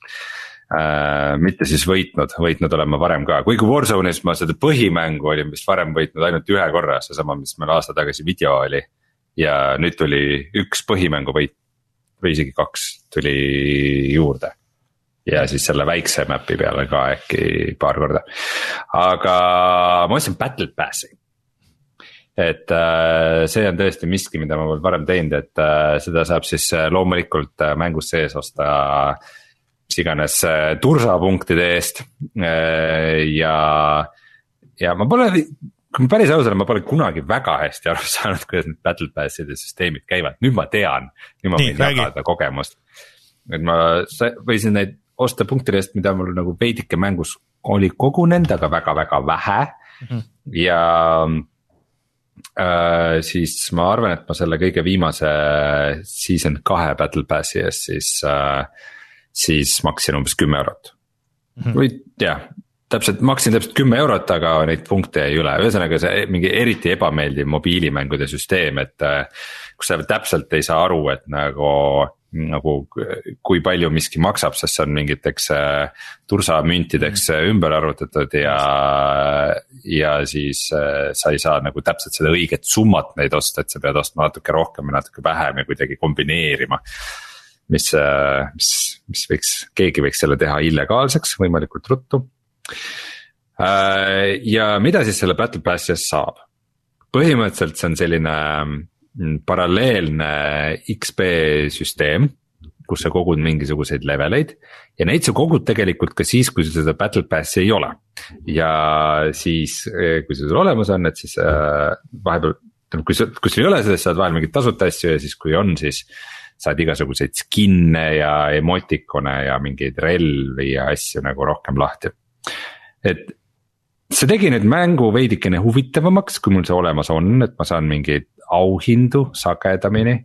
Uh, mitte siis võitnud, võitnud olen ma varem ka, kuigi Warzone'is ma seda põhimängu olin vist varem võitnud ainult ühe korra, seesama, mis meil aasta tagasi video oli. Ja nüüd tuli üks põhimängu võit või isegi kaks tuli juurde. ja siis selle väikse map'i peale ka äkki paar korda. aga ma ostsin Battle Passi. et äh, see on tõesti miski, mida ma pole varem teinud, et äh, seda saab siis äh, loomulikult mängus sees osta mis iganes tursapunktide eest ja, ja ma pole kui ma päris aus olen, ma pole kunagi väga hästi aru saanud, kuidas need battle pass'ide süsteemid käivad, nüüd ma tean. nüüd ma võin jagada kogemust. et ma võisin neid osta punktide eest, mida mul nagu veidike mängus oli kogunenud, aga väga-väga vähe mm. -hmm. ja äh, siis ma arvan, et ma selle kõige viimase season kahe battle pass'i eest siis äh,, siis maksin umbes kümme eurot mm. -hmm. või jah, täpselt, maksin täpselt kümme eurot, aga neid punkte jäi üle, ühesõnaga see mingi eriti ebameeldiv mobiilimängude süsteem, et. Äh, kus sa täpselt ei saa aru, et nagu, nagu kui palju miski maksab, sest see on mingiteks äh, tursamüntideks mm. ümber arvutatud ja. ja siis sa ei saa nagu täpselt seda õiget summat neid osta, et sa pead ostma natuke rohkem ja natuke vähem ja kuidagi kombineerima mis, mis, mis võiks, keegi võiks selle teha illegaalseks võimalikult ruttu ja mida siis selle Battle Passi eest saab? põhimõtteliselt see on selline mm, paralleelne XP süsteem, kus sa kogud mingisuguseid leveleid ja neid sa kogud tegelikult ka siis, kui sul seda battle pass'i ei ole. ja siis, eh, kui see sul olemas on, et siis äh, vahepeal, tähendab, kui sa, kui sul ei ole seda, siis saad vahel mingeid tasuta asju ja siis, kui on, siis. saad igasuguseid skin'e ja emotikone ja mingeid relvi ja asju nagu rohkem lahti et see tegi nüüd mängu veidikene huvitavamaks, kui mul see olemas on, et ma saan mingeid auhindu sagedamini.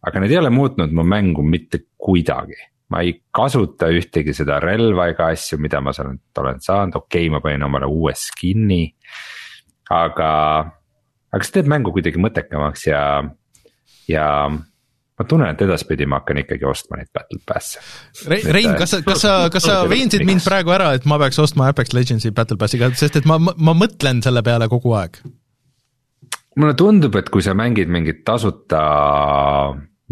aga need ei ole muutnud mu mängu mitte kuidagi, ma ei kasuta ühtegi seda relva ega asju, mida ma sealt olen saanud, okei okay,, ma panin omale uue skin'i. aga, aga see teeb mängu kuidagi mõttekamaks ja, ja ma tunnen, et edaspidi ma hakkan ikkagi ostma neid battle pass'e.
Rein, kas sa, kas sa, kas sa veensid mind praegu ära, et ma peaks ostma Apex Legendsi battle pass'iga, sest et ma, ma mõtlen selle peale kogu aeg?
mulle tundub, et kui sa mängid mingit tasuta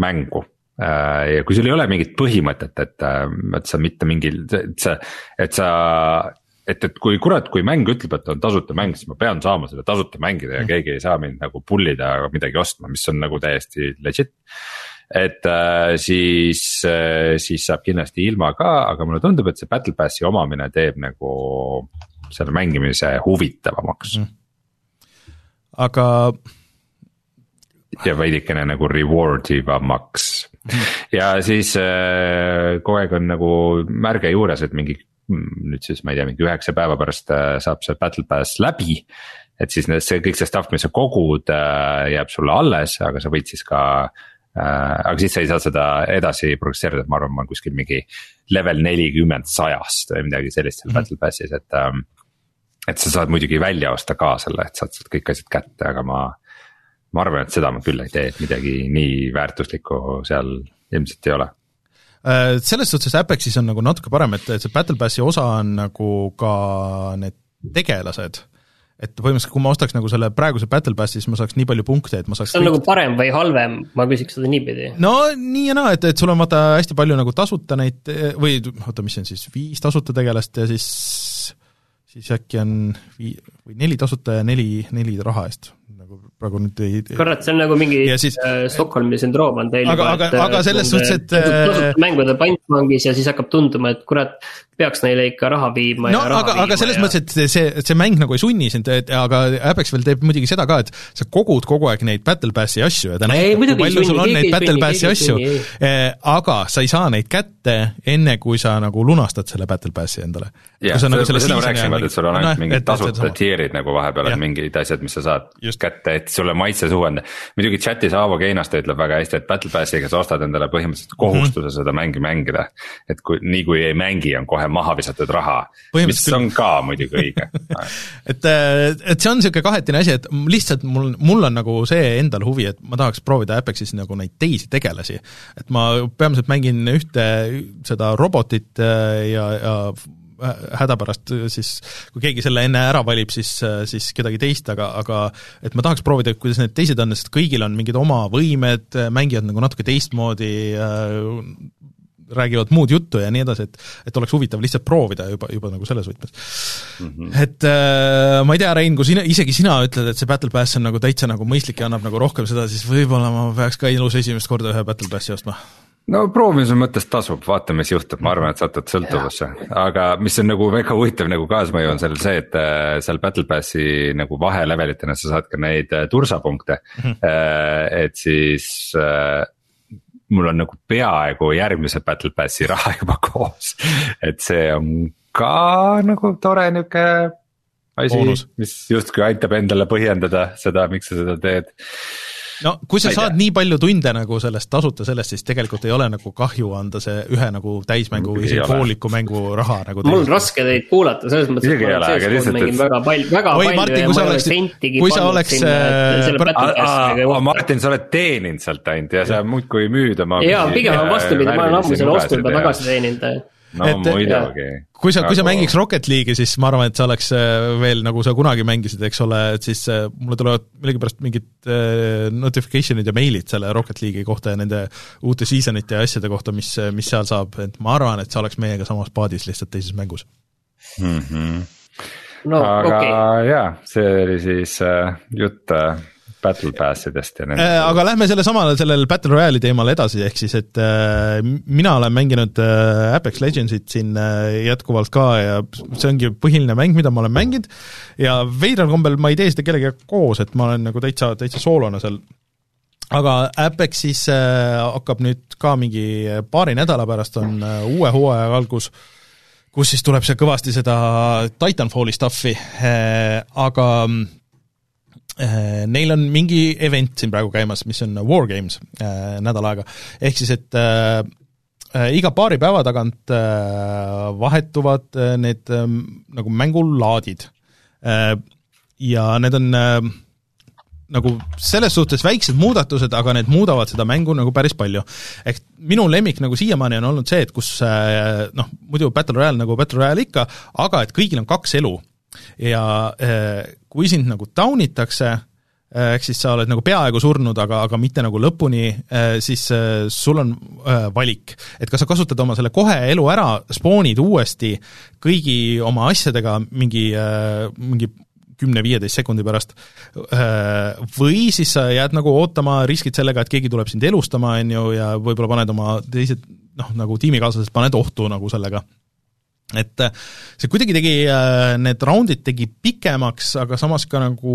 mängu äh, ja kui sul ei ole mingit põhimõtet, et, äh, et sa mitte mingil, et sa, et sa et, et kui kurat, kui mäng ütleb, et on tasuta mäng, siis ma pean saama seda tasuta mängida ja mm. keegi ei saa mind nagu pull ida midagi ostma, mis on nagu täiesti legit et äh, siis, äh, siis saab kindlasti ilma ka, aga mulle tundub, et see battle pass'i omamine teeb nagu selle mängimise huvitavamaks mm..
aga
ja veidikene nagu reward ivamaks. ja siis äh, kogu aeg on nagu märge juures, et mingi nüüd siis ma ei tea, mingi üheksa päeva pärast saab see battle pass läbi. et siis see kõik see stuff, mis sa kogud jääb sulle alles, aga sa võid siis ka. Aga siis sa ei saa seda edasi progresseerida, et ma arvan, ma olen kuskil mingi level nelikümmend sajast või midagi sellist seal mm -hmm. battle pass'is, et ähm,. et sa saad muidugi välja osta ka selle, et saad sealt kõik asjad kätte, aga ma. ma arvan, et seda ma küll ei tee, et midagi nii väärtuslikku seal ilmselt ei ole
Äh, selles suhtes Apexis on nagu natuke parem, et, et see Battle Passi osa on nagu ka need tegelased, et põhimõtteliselt, kui ma ostaks nagu selle praeguse Battle Passi, siis ma saaks nii palju punkte, et ma saaks
see on kõik... nagu parem või halvem, ma küsiks seda niipidi.
no nii ja naa, et, et sul on vaata hästi palju nagu tasuta neid või oota, mis see on siis, viis tasuta tegelast ja siis siis äkki on vii-, või neli tasuta ja neli, neli raha eest praegu nüüd ei
kurat, see on nagu mingi siis, äh, Stockholmi sündroom on teil
aga, aga, aga selles suhtes, et
tasuta äh, mängude pantvangis ja siis hakkab tunduma, et kurat, peaks neile ikka raha viima
no aga, aga selles ja... mõttes, et see, see mäng nagu ei sunni sind, et aga Apex veel teeb muidugi seda ka, et sa kogud kogu aeg neid Battle Passi asju ja ta näitab, kui palju sul on neid Battle Passi asju, eh, aga sa ei saa neid kätte enne, kui sa nagu lunastad selle Battle Passi endale.
jah, seda me rääkisime, et sul on ainult mingid tasuta tier'id nagu vahepeal on mingid asjad, mis sa saad kätte, et sulle maitses uuendada. muidugi chat'is Aavo Keinaste ütleb väga hästi, et Battle Passiga sa ostad endale põhimõtteliselt kohustuse mm -hmm. seda mängu mängida. et kui, nii kui ei mängi, on kohe maha visatud raha, mis on ka muidugi õige
et, äh, et see on niisugune kahetine asi, et lihtsalt mul, mul on nagu see endal huvi, et ma tahaks proovida Apexis nagu neid teisi tegelasi. et ma peamiselt mängin ühte seda robotit äh, ja, ja hädapärast siis, kui keegi selle enne ära valib, siis, siis kedagi teist, aga, aga et ma tahaks proovida, kuidas need teised on, sest kõigil on mingid oma võimed, mängivad nagu natuke teistmoodi äh,, räägivad muud juttu ja nii edasi, et et oleks huvitav lihtsalt proovida juba, juba nagu selles võtmes mm. -hmm. et äh, ma ei tea, Rein, kui sina, isegi sina ütled, et see Battle Pass on nagu täitsa nagu mõistlik ja annab nagu rohkem seda, siis võib-olla ma peaks ka elus esimest korda ühe Battle Passi ostma
no proovimise mõttes tasub, vaata, mis juhtub, ma arvan, et satud sõltuvusse, aga mis on nagu väga huvitav nagu kaasmõju on seal see, et äh, seal Battle Passi nagu vahelevelitena sa saad ka neid äh, tursapunkte mm. -hmm. et siis mul on nagu peaaegu järgmise Battle Passi raha juba koos. et see on ka nagu tore nihuke asi, mis justkui aitab endale põhjendada seda, miks sa seda teed
no kui sa saad nii palju tunde nagu sellest tasuta sellest, siis tegelikult ei ole nagu kahju anda see ühe nagu täismängu või isegi pooliku mängu raha nagu
mul on raske teid kuulata, selles mõttes, et ma olen CS-GO mängin väga palju, väga Oi, palju
Martin, ja ma ei ole sentigi
kui
sa oleks äh,
Martin, sa oled teeninud sealt ainult ja sa muudkui müüd oma
jaa, pigem on vastupidi, ma olen ammu selle ostnud ja tagasi teeninud
no et, muidugi.
kui sa, kui sa mängiks Rocket League'i, siis ma arvan, et see oleks äh, veel nagu sa kunagi mängisid, eks ole, et siis äh, mulle tulevad millegipärast mingid äh, notification'id ja meilid selle Rocket League'i kohta ja nende uute seasonite ja asjade kohta, mis, mis seal saab, et ma arvan, et see oleks meiega samas paadis, lihtsalt teises mängus
mm. -hmm. no aga okay. jaa, see oli siis äh, jutt äh, battle pass idest ja nendest.
Äh, aga lähme selle samale, sellel battle royale'i teemal edasi, ehk siis et äh, mina olen mänginud äh, Apex Legendsit siin äh, jätkuvalt ka ja see ongi põhiline mäng, mida ma olen mänginud. Ja veidral kombel ma ei tee seda kellegagi koos, et ma olen nagu täitsa, täitsa soolona seal. Aga Apexis äh, hakkab nüüd ka mingi paari nädala pärast on äh, uue hooaja algus, kus siis tuleb see kõvasti seda Titanfalli stuff'i. Äh,, aga Äh, neil on mingi event siin praegu käimas, mis on Wargames äh, nädal aega, ehk siis et äh, äh, iga paari päeva tagant äh, vahetuvad äh, need äh, nagu mängulaadid äh,. ja need on äh, nagu selles suhtes väiksed muudatused, aga need muudavad seda mängu nagu päris palju. ehk minu lemmik nagu siiamaani on olnud see, et kus äh, noh, muidu Battle Royale nagu Battle Royale ikka, aga et kõigil on kaks elu ja äh, kui sind nagu down itakse, äh, ehk siis sa oled nagu peaaegu surnud, aga, aga mitte nagu lõpuni, äh, siis sul on valik. et kas sa kasutad oma selle kohe elu ära, spoonid uuesti kõigi oma asjadega mingi, mingi kümne-viieteist sekundi pärast, või siis sa jääd nagu ootama, riskid sellega, et keegi tuleb sind elustama, on ju, ja võib-olla paned oma teised noh, nagu tiimikaaslased paned ohtu nagu sellega et äh, see kuidagi tegi, äh, need raundid tegi pikemaks, aga samas ka nagu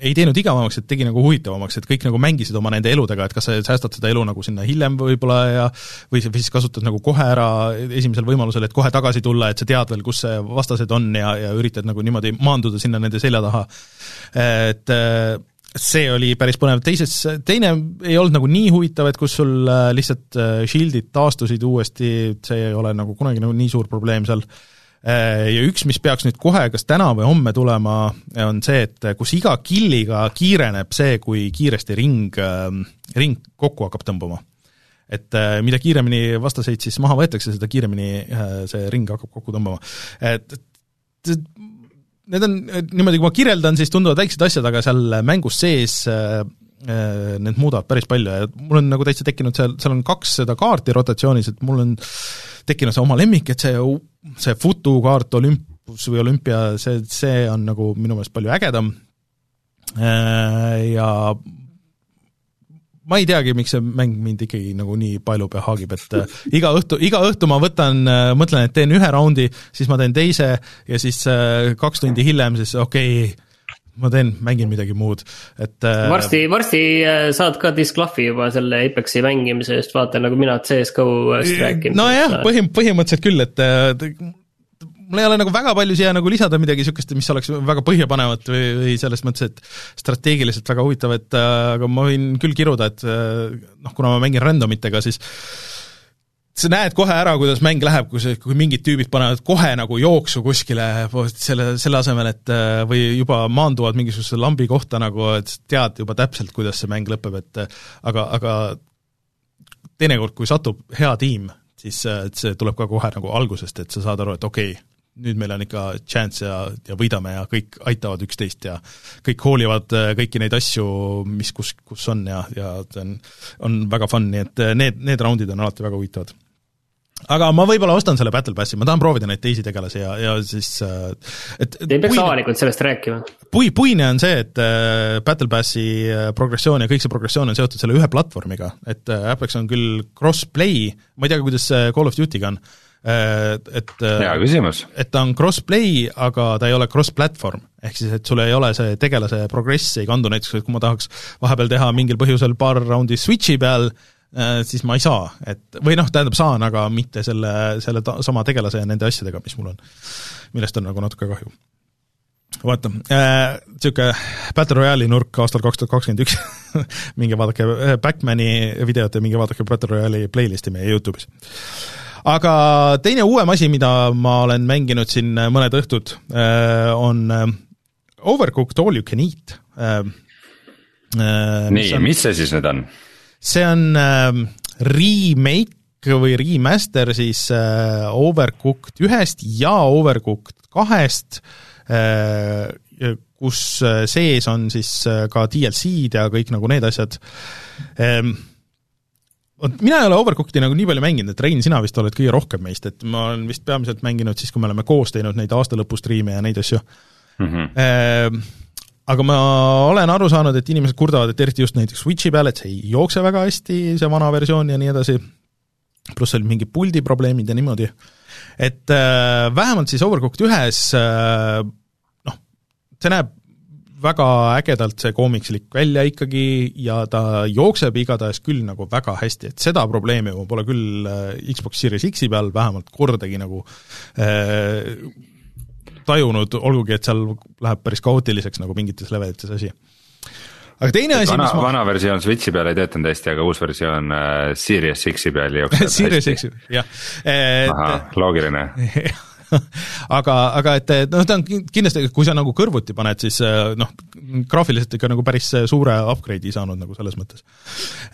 ei teinud igavamaks, et tegi nagu huvitavamaks, et kõik nagu mängisid oma nende eludega, et kas sa säästad seda elu nagu sinna hiljem võib-olla ja või siis kasutad nagu kohe ära esimesel võimalusel, et kohe tagasi tulla, et sa tead veel, kus vastased on ja, ja üritad nagu niimoodi maanduda sinna nende selja taha. et see oli päris põnev, teises, teine ei olnud nagu nii huvitav, et kus sul lihtsalt shield'id taastusid uuesti, see ei ole nagu kunagi nagu nii suur probleem seal Äh, ja üks, mis peaks nüüd kohe kas täna või homme tulema, on see, et kus iga killiga kiireneb see, kui kiiresti ring, ring kokku hakkab tõmbama. et äh, mida kiiremini vastaseid siis maha võetakse, seda kiiremini äh, see ring hakkab kokku tõmbama. et, et need on, niimoodi kui ma kirjeldan, siis tunduvad väiksed asjad, aga seal mängus sees need muudavad päris palju ja mul on nagu täitsa tekkinud seal, seal on kaks seda kaarti rotatsioonis, et mul on tekkinud see oma lemmik, et see see futukaart olümpus või olümpia, see, see on nagu minu meelest palju ägedam. Äh, ja ma ei teagi, miks see mäng mind ikkagi nagu nii palju pea haagib, et äh, iga õhtu, iga õhtu ma võtan, äh, mõtlen, et teen ühe raundi, siis ma teen teise ja siis kaks tundi hiljem siis okei okay,, ma teen, mängin midagi muud, et
varsti, varsti saad ka disklahvi juba selle Apexi mängimise eest, vaata nagu mina CS GO-st rääkinud.
nojah, põhim-, põhimõtteliselt küll, et mul ei ole nagu väga palju siia nagu lisada midagi niisugust, mis oleks väga põhjapanevat või, või selles mõttes, et strateegiliselt väga huvitav, et aga ma võin küll kiruda, et noh, kuna ma mängin random itega, siis sa näed kohe ära, kuidas mäng läheb, kui see, kui mingid tüübid panevad kohe nagu jooksu kuskile selle, selle asemel, et või juba maanduvad mingisuguse lambi kohta nagu, et tead juba täpselt, kuidas see mäng lõpeb, et aga, aga teinekord, kui satub hea tiim, siis see tuleb ka kohe nagu algusest, et sa saad aru, et okei okay,, nüüd meil on ikka chance ja, ja võidame ja kõik aitavad üksteist ja kõik hoolivad äh, kõiki neid asju, mis kus, kus on ja, ja see on, on väga fun, nii et äh, need, need raundid on alati väga huvitavad aga ma võib-olla ostan selle Battle Passi, ma tahan proovida neid teisi tegelasi ja, ja siis äh, et
Te ei peaks puine, avalikult sellest rääkima.
Pui-, puine on see, et Battle Passi progressioon ja kõik see progressioon on seotud selle ühe platvormiga, et Apex on küll cross-play, ma ei tea, kuidas see Call of Duty'ga on, et
äh, hea küsimus.
et ta on cross-play, aga ta ei ole cross-platvorm. ehk siis, et sul ei ole see tegelase progress ei kandu, näiteks kui ma tahaks vahepeal teha mingil põhjusel paar raundi Switchi peal, äh, siis ma ei saa, et või noh, tähendab saan, aga mitte selle, selle ta, sama tegelase ja nende asjadega, mis mul on. millest on nagu natuke kahju vaata niisugune äh, Battle Royale'i nurk aastal kaks tuhat kakskümmend üks, minge vaadake Backmani videot ja minge vaadake Battle Royale'i playlist'i meie YouTube'is aga teine uuem asi, mida ma olen mänginud siin mõned õhtud, äh, on äh, Overcooked All You Can Eat. Äh,
nii, mis see siis nüüd on?
see on remake või remaster siis Overcooked ühest ja Overcooked kahest, kus sees on siis ka DLC-d ja kõik nagu need asjad vot mina ei ole Overcooked'i nagu nii palju mänginud, et Rein, sina vist oled kõige rohkem meist, et ma olen vist peamiselt mänginud siis, kui me oleme koos teinud neid aastalõpu striime ja neid asju mm. -hmm. Aga ma olen aru saanud, et inimesed kurdavad, et eriti just näiteks Switchi peal, et see ei jookse väga hästi, see vana versioon ja nii edasi, pluss olid mingid puldi probleemid ja niimoodi, et äh, vähemalt siis Overcooked ühes äh, noh, see näeb väga ägedalt see koomikslik välja ikkagi ja ta jookseb igatahes küll nagu väga hästi, et seda probleemi ma pole küll äh, Xbox Series X-i peal vähemalt kordagi nagu äh, tajunud, olgugi et seal läheb päris kaootiliseks nagu mingites levelites asi. Aga teine asi,
mis ma vana versioon Switchi peal ei töötanud hästi, aga uus versioon äh, Series X-i peal jookseb
Series X-i, jah.
ahah, loogiline
aga, aga et noh, ta on kindlasti, kui sa nagu kõrvuti paned, siis eh, noh, graafiliselt ikka nagu päris suure upgrade'i saanud nagu selles mõttes.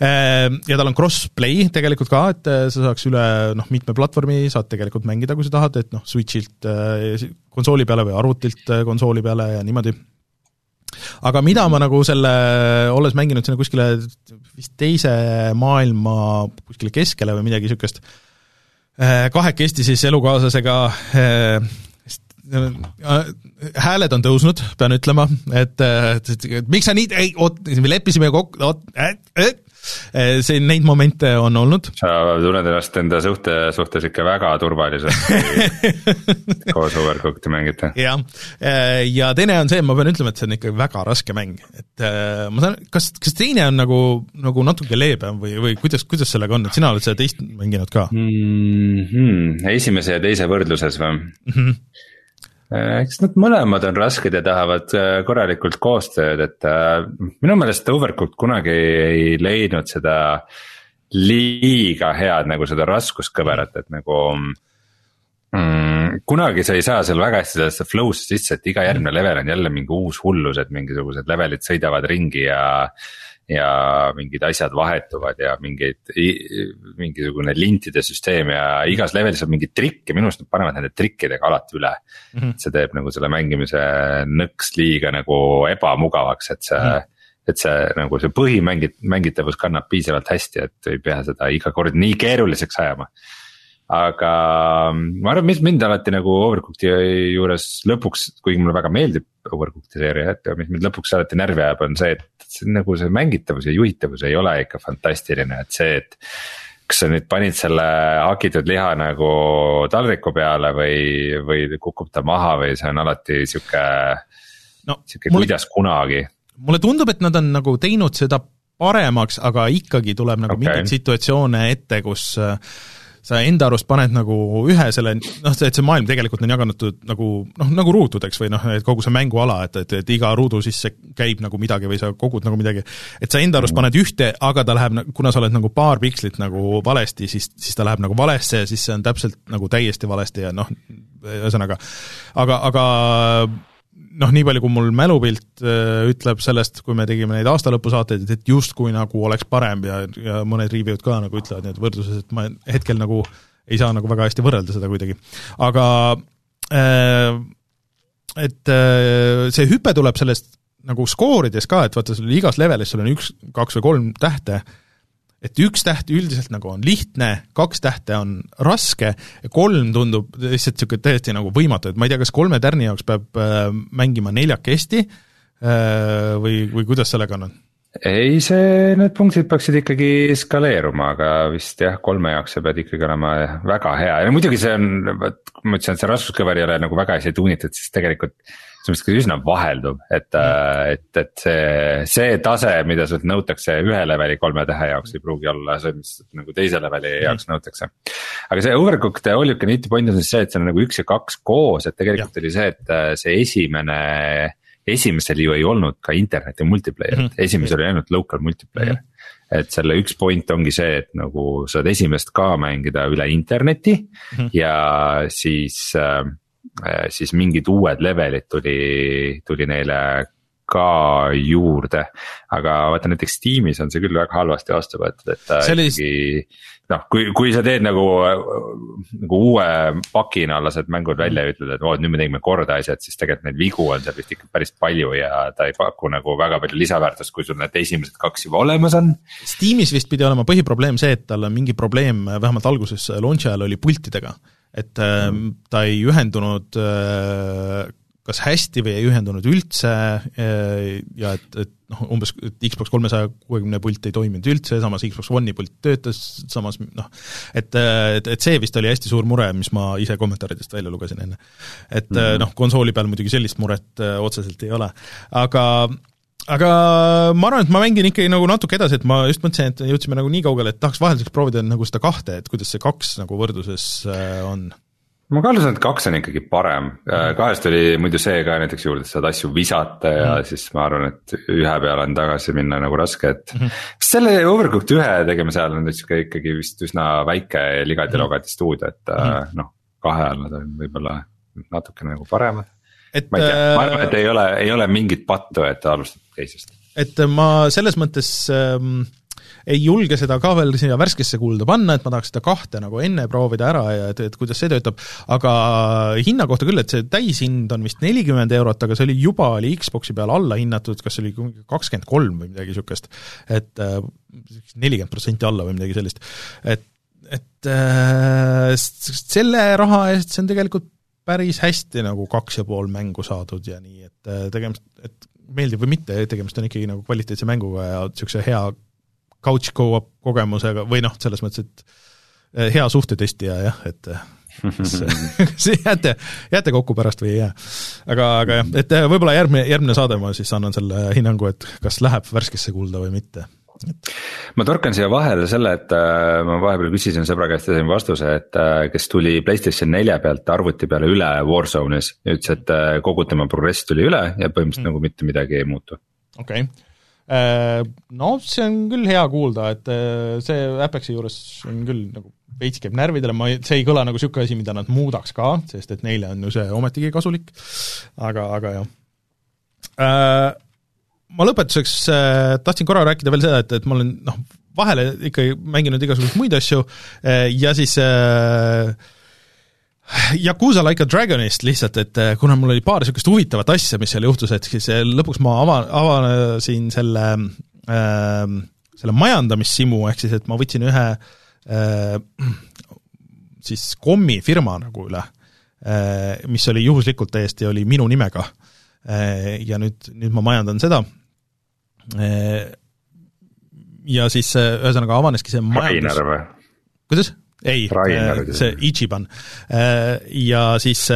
Eh, ja tal on cross-play tegelikult ka, et eh, sa saaks üle noh, mitme platvormi saad tegelikult mängida, kui sa tahad, et noh, Switchilt konsooli peale või arvutilt konsooli peale ja niimoodi aga mida ma nagu selle, olles mänginud sinna kuskile vist teise maailma kuskile keskele või midagi niisugust, kahekesti siis elukaaslasega äh, äh, hääled on tõusnud, pean ütlema, et, et, et, miks sa nii, ei, oot, me leppisime kokku, oot äh,, äh, see, neid momente on olnud.
sa tunned ennast enda suhte, suhtes ikka väga turvaliselt koos Overcooked'i mängite.
jah, eh, ja teine on see, ma pean ütlema, et see on ikka väga raske mäng, et eh, ma saan, kas, kas teine on nagu, nagu natuke leebem või, või kuidas, kuidas sellega on, et sina oled seda teist mänginud ka
mm? -hmm. esimese ja teise võrdluses või mm? -hmm eks nad mõlemad on rasked ja tahavad korralikult koostööd, et minu meelest Overcooked kunagi ei leidnud seda liiga head nagu seda raskuskõverat, et nagu mm,. kunagi sa ei saa seal väga hästi sellesse flow'sse sisse, et iga järgmine level on jälle mingi uus hullus, et mingisugused levelid sõidavad ringi ja. Ja mingid asjad vahetuvad ja mingeid, mingisugune lintide süsteem ja igas levelis on mingi trikk ja minu arust nad panevad nende trikkidega alati üle mm. -hmm. see teeb nagu selle mängimise nõks liiga nagu ebamugavaks, et see mm. -hmm et see nagu see põhimängit-, mängitavus kannab piisavalt hästi, et ei pea seda iga kord nii keeruliseks ajama aga ma arvan, mis mind alati nagu Overcooked'i juures lõpuks, kuigi mulle väga meeldib Overcooked'i seeria, et mis mind lõpuks alati närvi ajab, on see, et see, nagu see mängitavus ja juhitavus ei ole ikka fantastiline, et see, et kas sa nüüd panid selle hakitud liha nagu taldriku peale või, või kukub ta maha või see on alati sihuke no,, sihuke mulle, kuidas kunagi.
mulle tundub, et nad on nagu teinud seda paremaks, aga ikkagi tuleb nagu okay. mingeid situatsioone ette, kus äh, sa enda arust paned nagu ühe selle, noh, et see maailm tegelikult on jagatud nagu noh, nagu ruutudeks või noh, et kogu see mänguala, et, et, et iga ruudu sisse käib nagu midagi või sa kogud nagu midagi, et sa enda arust paned ühte, aga ta läheb, kuna sa oled nagu paar pikslit nagu valesti, siis, siis ta läheb nagu valesse ja siis see on täpselt nagu täiesti valesti ja noh, ühesõnaga, aga, aga noh, nii palju, kui mul mälupilt äh, ütleb sellest, kui me tegime neid aastalõpusaateid, et justkui nagu oleks parem ja, ja mõned review'd ka nagu ütlevad need võrdluses, et ma hetkel nagu ei saa nagu väga hästi võrrelda seda kuidagi, aga äh, et äh, see hüpe tuleb sellest nagu skoorides ka, et vaata, sul igas levelis sul on üks, kaks või kolm tähte äh,, et üks täht üldiselt nagu on lihtne, kaks tähte on raske kolm tundub lihtsalt niisugune täiesti nagu võimatu, et ma ei tea, kas kolme tärni jaoks peab äh, mängima neljakesti äh, või, või kuidas sellega on?
ei, see, need punktid peaksid ikkagi skaleeruma, aga vist jah, kolme jaoks sa pead ikkagi olema väga hea ja muidugi see on, vot ma ütlesin, et see raskuskõver ei ole nagu väga hästi tuunitud, siis tegelikult selles mõttes üsna vahelduv, et mm., et, et see, see tase, mida sult nõutakse ühe leveli kolme tähe jaoks ei pruugi olla see, mis nagu teise leveli mm. jaoks nõutakse. aga see Overcooked all you can eat'i point on siis see, et see on nagu üks ja kaks koos, et tegelikult ja. oli see, et äh, see esimene esimesel ju ei olnud ka interneti multiplayer'it mm, -hmm. esimesel oli ainult local multiplayer mm. -hmm. et selle üks point ongi see, et nagu saad esimest ka mängida üle interneti mm -hmm. ja siis äh, Äh, siis mingid uued levelid tuli, tuli neile ka juurde. aga vaata näiteks Steamis on see küll väga halvasti vastu võetud, et ta oli... ikkagi noh, kui, kui sa teed nagu, nagu uue pakina lased mängud välja ja ütled, et oo, nüüd me tegime korda asjad, siis tegelikult neid vigu on seal vist ikka päris palju ja ta ei paku nagu väga palju lisaväärtust, kui sul need esimesed kaks juba olemas on.
Steamis vist pidi olema põhiprobleem see, et tal on mingi probleem, vähemalt alguses launch'i ajal oli pultidega et äh, ta ei ühendunud äh, kas hästi või ei ühendunud üldse äh, ja et, et noh, umbes et Xbox kolmesaja kuuekümne pult ei toiminud üldse, samas Xbox One'i pult töötas, samas noh, et, et, et see vist oli hästi suur mure, mis ma ise kommentaaridest välja lugesin enne. et mm -hmm. noh, konsooli peal muidugi sellist muret otseselt ei ole, aga aga ma arvan, et ma mängin ikkagi nagu natuke edasi, et ma just mõtlesin, et jõudsime nagu nii kaugele, et tahaks vahelduseks proovida nagu seda kahte, et kuidas see kaks nagu võrdluses äh, on
ma kahtlustan, et kaks on ikkagi parem, äh, kahest oli muidu see ka näiteks juurde, et saad asju visata ja mm. siis ma arvan, et ühe peale on tagasi minna nagu raske, et mm. -hmm. selle Overcooked ühe tegemise ajal on sihuke ikkagi vist üsna väike ligadi-logadi stuudio, et mm noh, kahe all nad on võib-olla natukene nagu paremad et ma ei tea, ma arvan, et ei ole, ei ole mingit pattu, et alustab teisest.
et ma selles mõttes ähm, ei julge seda ka veel siia värskesse kulda panna, et ma tahaks seda kahte nagu enne proovida ära ja et, et kuidas see töötab, aga hinna kohta küll, et see täishind on vist nelikümmend eurot, aga see oli juba, oli Xbox'i peal alla hinnatud, kas oli kakskümmend kolm või midagi niisugust, et äh, nelikümmend protsenti alla või midagi sellist. et, et äh, selle raha eest see on tegelikult päris hästi nagu kaks ja pool mängu saadud ja nii, et äh, tegemist, et meeldib või mitte, tegemist on ikkagi nagu kvaliteetse mänguga ja niisuguse hea couch go-up kogemusega või noh, selles mõttes, et eh, hea suhtetestija jah, et eh, kas jääte, jääte kokku pärast või ei jää. aga, aga jah, et eh, võib-olla järgmine, järgmine saade ma siis annan selle hinnangu, et kas läheb värskesse kulda või mitte
ma torkan siia vahele selle, et äh, ma vahepeal küsisin sõbra käest ja sain vastuse, et äh, kes tuli Playstation nelja pealt arvuti peale üle Warzone'is. ja ütles, et äh, kogu tema progress tuli üle ja põhimõtteliselt mm. nagu mitte midagi ei muutu.
okei okay., no see on küll hea kuulda, et see Apexi juures on küll nagu veits käib närvidele, ma, see ei kõla nagu niisugune asi, mida nad muudaks ka, sest et neile on ju see ometigi kasulik, aga, aga jah ma lõpetuseks äh, tahtsin korra rääkida veel seda, et, et ma olen noh, vahele ikkagi mänginud igasuguseid muid asju äh, ja siis äh, Yakuusa Like a Dragonist lihtsalt, et äh, kuna mul oli paar niisugust huvitavat asja, mis seal juhtus, et siis äh, lõpuks ma ava, avasin selle äh, selle majandamissimu, ehk siis et ma võtsin ühe äh, siis kommifirma nagu üle äh,, mis oli juhuslikult täiesti, oli minu nimega. äh, ja nüüd, nüüd ma majandan seda ja siis ühesõnaga avaneski see
majandus...
Kuidas? ei, see Ichiban. Ja siis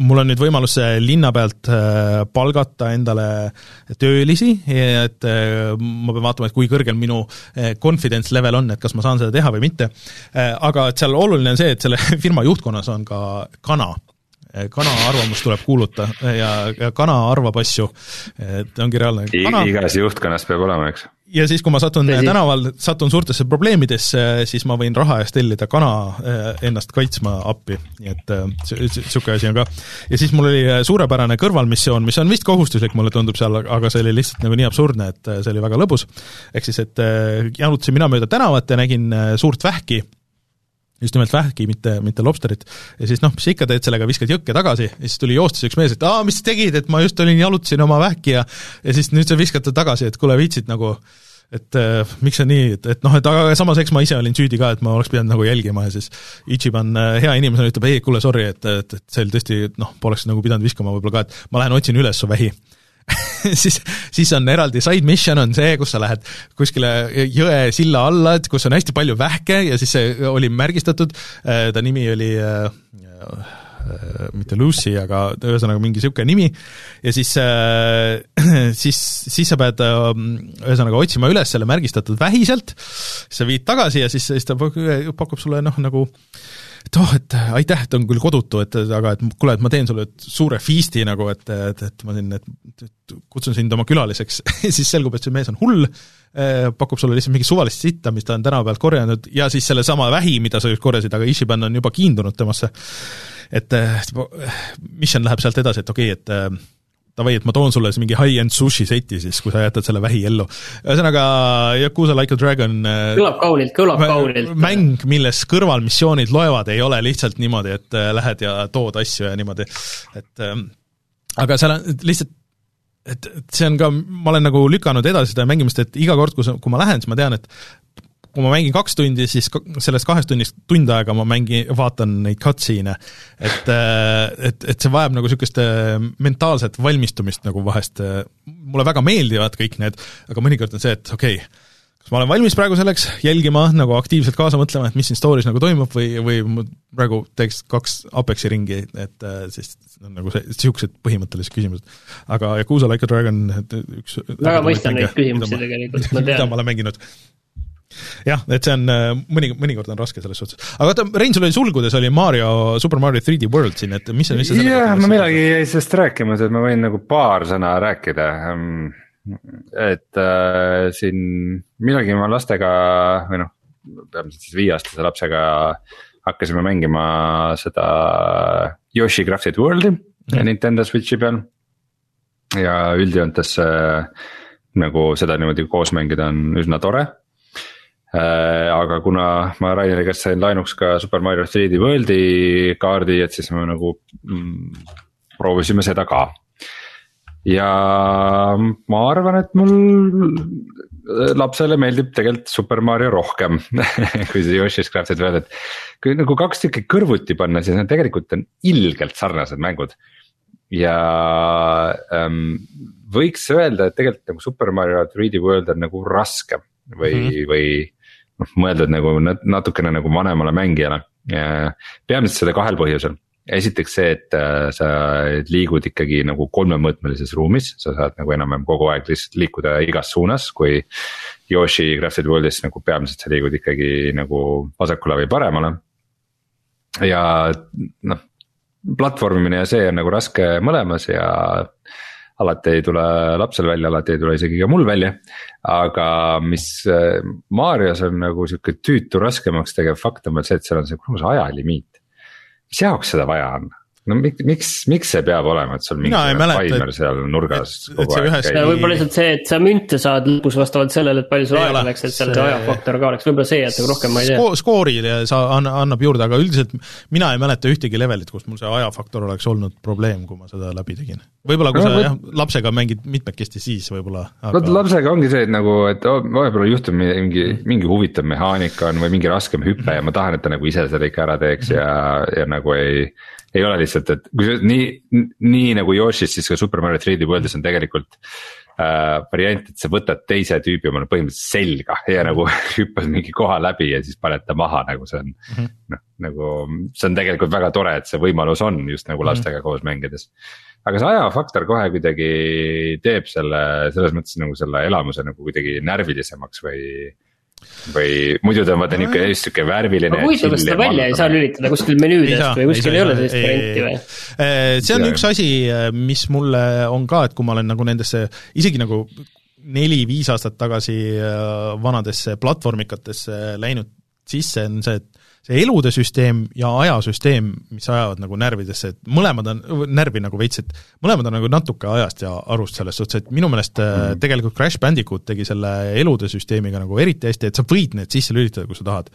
mul on nüüd võimalus linna pealt palgata endale töölisi, et ma pean vaatama, et kui kõrgel minu confidence level on, et kas ma saan seda teha või mitte. Aga et seal oluline on see, et selle firma juhtkonnas on ka kana kana arvamus tuleb kuuluta ja, ja kana arvab asju, et ongi reaalne kana.
igas juhtkonnas peab olema, eks.
ja siis, kui ma satun Tõsi. tänaval, satun suurtesse probleemidesse, siis ma võin raha eest tellida kana eh, ennast kaitsma appi, nii et niisugune eh, asi on ka. ja siis mul oli eh, suurepärane kõrvalmissioon, mis on vist kohustuslik, mulle tundub seal, aga see oli lihtsalt nagu nii absurdne, et see oli väga lõbus. ehk siis, et jalutasin mina mööda tänavat ja nägin suurt vähki just nimelt vähki, mitte, mitte lobsterit. ja siis noh, mis sa ikka teed sellega, viskad jõkke tagasi. Ja siis tuli joostes üks mees, et aa, mis sa tegid, et ma just olin, jalutasin oma vähki ja ja siis nüüd sa viskad ta tagasi, et kuule, viitsid nagu et äh, miks see nii, et, et noh, et aga samas eks ma ise olin süüdi ka, et ma oleks pidanud nagu jälgima ja siis Ichiban äh, hea inimesena ütleb, ei, kuule, sorry, et, et, et see oli tõesti noh, poleks nagu pidanud viskama võib-olla ka, et ma lähen otsin üles su vähi siis, siis on eraldi side mission on see, kus sa lähed kuskile jõe silla alla, et kus on hästi palju vähke ja siis see oli märgistatud, äh, ta nimi oli äh, äh, mitte Lucy, aga ühesõnaga mingi niisugune nimi, ja siis, siis, siis sa pead ühesõnaga otsima üles selle märgistatud vähi sealt, sa viid tagasi ja siis, siis ta pakub sulle noh, nagu äh, et oh, et aitäh, et on küll kodutu, et aga et kuule, et ma teen sulle suure feast'i nagu, et, et, et ma siin, et, kutsun sind oma külaliseks siis selgub, et see mees on hull, eh, pakub sulle lihtsalt mingi suvalist sitta, mis ta on tänava pealt korjanud, ja siis sellesama vähi, mida sa just korjasid, aga Ishiban on juba kiindunud temasse. et mission läheb sealt edasi, et okei okay,, et davai, et ma toon sulle mingi high-end sushi seti siis, kui sa jätad selle vähi ellu. ühesõnaga, Yakuusa Like a Dragon
äh, kõlab kaunilt, kõlab kaunilt.
mäng, milles kõrvalmissioonid loevad, ei ole lihtsalt niimoodi, et äh, lähed ja tood asju ja niimoodi, et ähm, aga seal on lihtsalt et, et see on ka, ma olen nagu lükanud edasi seda mängimist, et iga kord, kui sa, kui ma lähen, siis ma tean, et kui ma mängin kaks tundi, siis sellest kahest tunnist tund aega ma mängin, vaatan neid cutscene'e. et, äh, et, et see vajab nagu niisugust äh, mentaalset valmistumist nagu vahest, äh, mulle väga meeldivad kõik need, aga mõnikord on see, et okei okay,, kas ma olen valmis praegu selleks jälgima, nagu aktiivselt kaasa mõtlema, et mis siin story's nagu toimub või, või ma praegu teeks kaks Apexi ringi, et siis on nagu see, niisugused põhimõttelised küsimused. aga Yakuusa Like a Dragon, üks
väga mõistan neid küsimusi tegelikult, ma tean.
mida ma olen mänginud jah, et see on äh, mõni, mõnikord on raske selles suhtes. aga oota, Rein, sul oli sulgudes oli Mario, Super Mario 3D World siin, et mis, mis sa
selle jah, ma millalgi jäi sellest rääkima, et ma võin nagu paar sõna rääkida. Et äh, siin millalgi ma lastega või noh, peamiselt siis viieaastase lapsega hakkasime mängima seda Yoshi Crafted World'i mm. Nintendo Switch'i peal. ja üldjoontes äh, nagu seda niimoodi koos mängida on üsna tore aga kuna ma Raineri käest sain laenuks ka Super Mario 3D World'i kaardi, et siis me nagu mm, proovisime seda ka. ja ma arvan, et mul lapsele meeldib tegelikult Super Mario rohkem kui see Yoshi's Crafted World, et. kui nagu kaks tükki kõrvuti panna, siis need tegelikult on ilgelt sarnased mängud. ja ähm, võiks öelda, et tegelikult nagu Super Mario 3D World on nagu raskem või mm, -hmm. või noh, mõeldud nagu nat- natukene nagu vanemale mängijale. peamiselt seda kahel põhjusel, esiteks see, et äh, sa liigud ikkagi nagu kolmemõõtmelises ruumis, sa saad nagu enam-vähem kogu aeg lihtsalt liikuda igas suunas, kui. Yoshi Crafted World'is nagu peamiselt sa liigud ikkagi nagu vasakule või paremale. ja noh, platvormimine ja see on nagu raske mõlemas ja alati ei tule lapsel välja, alati ei tule isegi ka mul välja. aga mis äh, Marios on nagu sihuke tüütu raskemaks tegev fakt on veel see, et seal on see kurat see ajalimiit. mis jaoks seda vaja on? No miks, miks, miks see peab olema, et sul mingi taimer seal nurgas
et, kogu aeg käib? võib-olla lihtsalt see, et sa münte saad lõpus vastavalt sellele, et palju sul aega läks, et seal see ajafaktor ka oleks, võib-olla see jätab rohkem, ma ei tea Sko.
skoorile sa anna, annab juurde, aga üldiselt mina ei mäleta ühtegi levelit, kus mul see ajafaktor oleks olnud probleem, kui ma seda läbi tegin. võib-olla kui no, sa jah, lapsega mängid mitmekesti, siis võib-olla
aga.... vot lapsega ongi see, et nagu, et vahepeal juhtub mingi, mingi huvitav mehaanika on või mingi raskem hüpe ja ma tahan, et ta nagu ise selle ikka ära teeks ja, ja nagu ei ei ole lihtsalt, et kui sa nii, nii nagu Yoshis, siis ka Super Mario 3D World'is on tegelikult äh, variant, et sa võtad teise tüübi omale põhimõtteliselt selga ja nagu hüppad mingi koha läbi ja siis paned ta maha, nagu see on mm -hmm. noh, nagu see on tegelikult väga tore, et see võimalus on just nagu mhm. lastega mm -hmm. koos mängides. aga see ajafaktor kohe kuidagi teeb selle, selles mõttes nagu selle elamuse nagu kuidagi närvilisemaks või või muidu ta on vaata niuke just siuke värviline.
aga huvitav, kas seda välja ei saa lülitada kuskil menüüdest või kuskil ei, ei ole sellist varianti või?
See on üks asi, äh, mis mulle on ka, et kui ma olen nagu nendesse, isegi nagu neli-viis aastat tagasi äh, vanadesse platvormikatesse läinud sisse, on see, et see elude süsteem ja ajasüsteem, mis ajavad nagu närvidesse, et mõlemad on, närvi nagu veits, et mõlemad on nagu natuke ajast ja arust selles suhtes, et minu meelest mm. tegelikult Crash Bandicoot tegi selle elude süsteemiga nagu eriti hästi, et sa võid need sisse lülitada, kui sa tahad.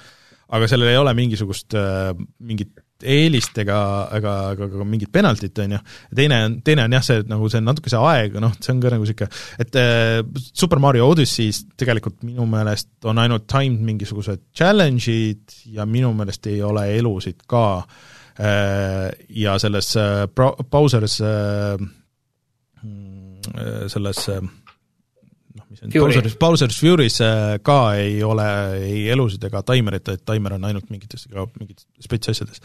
aga sellel ei ole mingisugust, äh, mingit eelist ega, ega, ega ka mingit penaltit, on ju, teine on, teine on jah, see nagu see natuke see aeg, noh, see on ka nagu niisugune, et äh, Super Mario Odyssey's tegelikult minu meelest on ainult timed mingisugused challenge'id ja minu meelest ei ole elusid ka. Äh,, ja selles äh, Bowser's äh, mm, selles äh, mis on Bowser's, Bowser's Fury's äh, ka ei ole ei elusid ega taimerit, et taimer on ainult mingites, mingites spets asjades.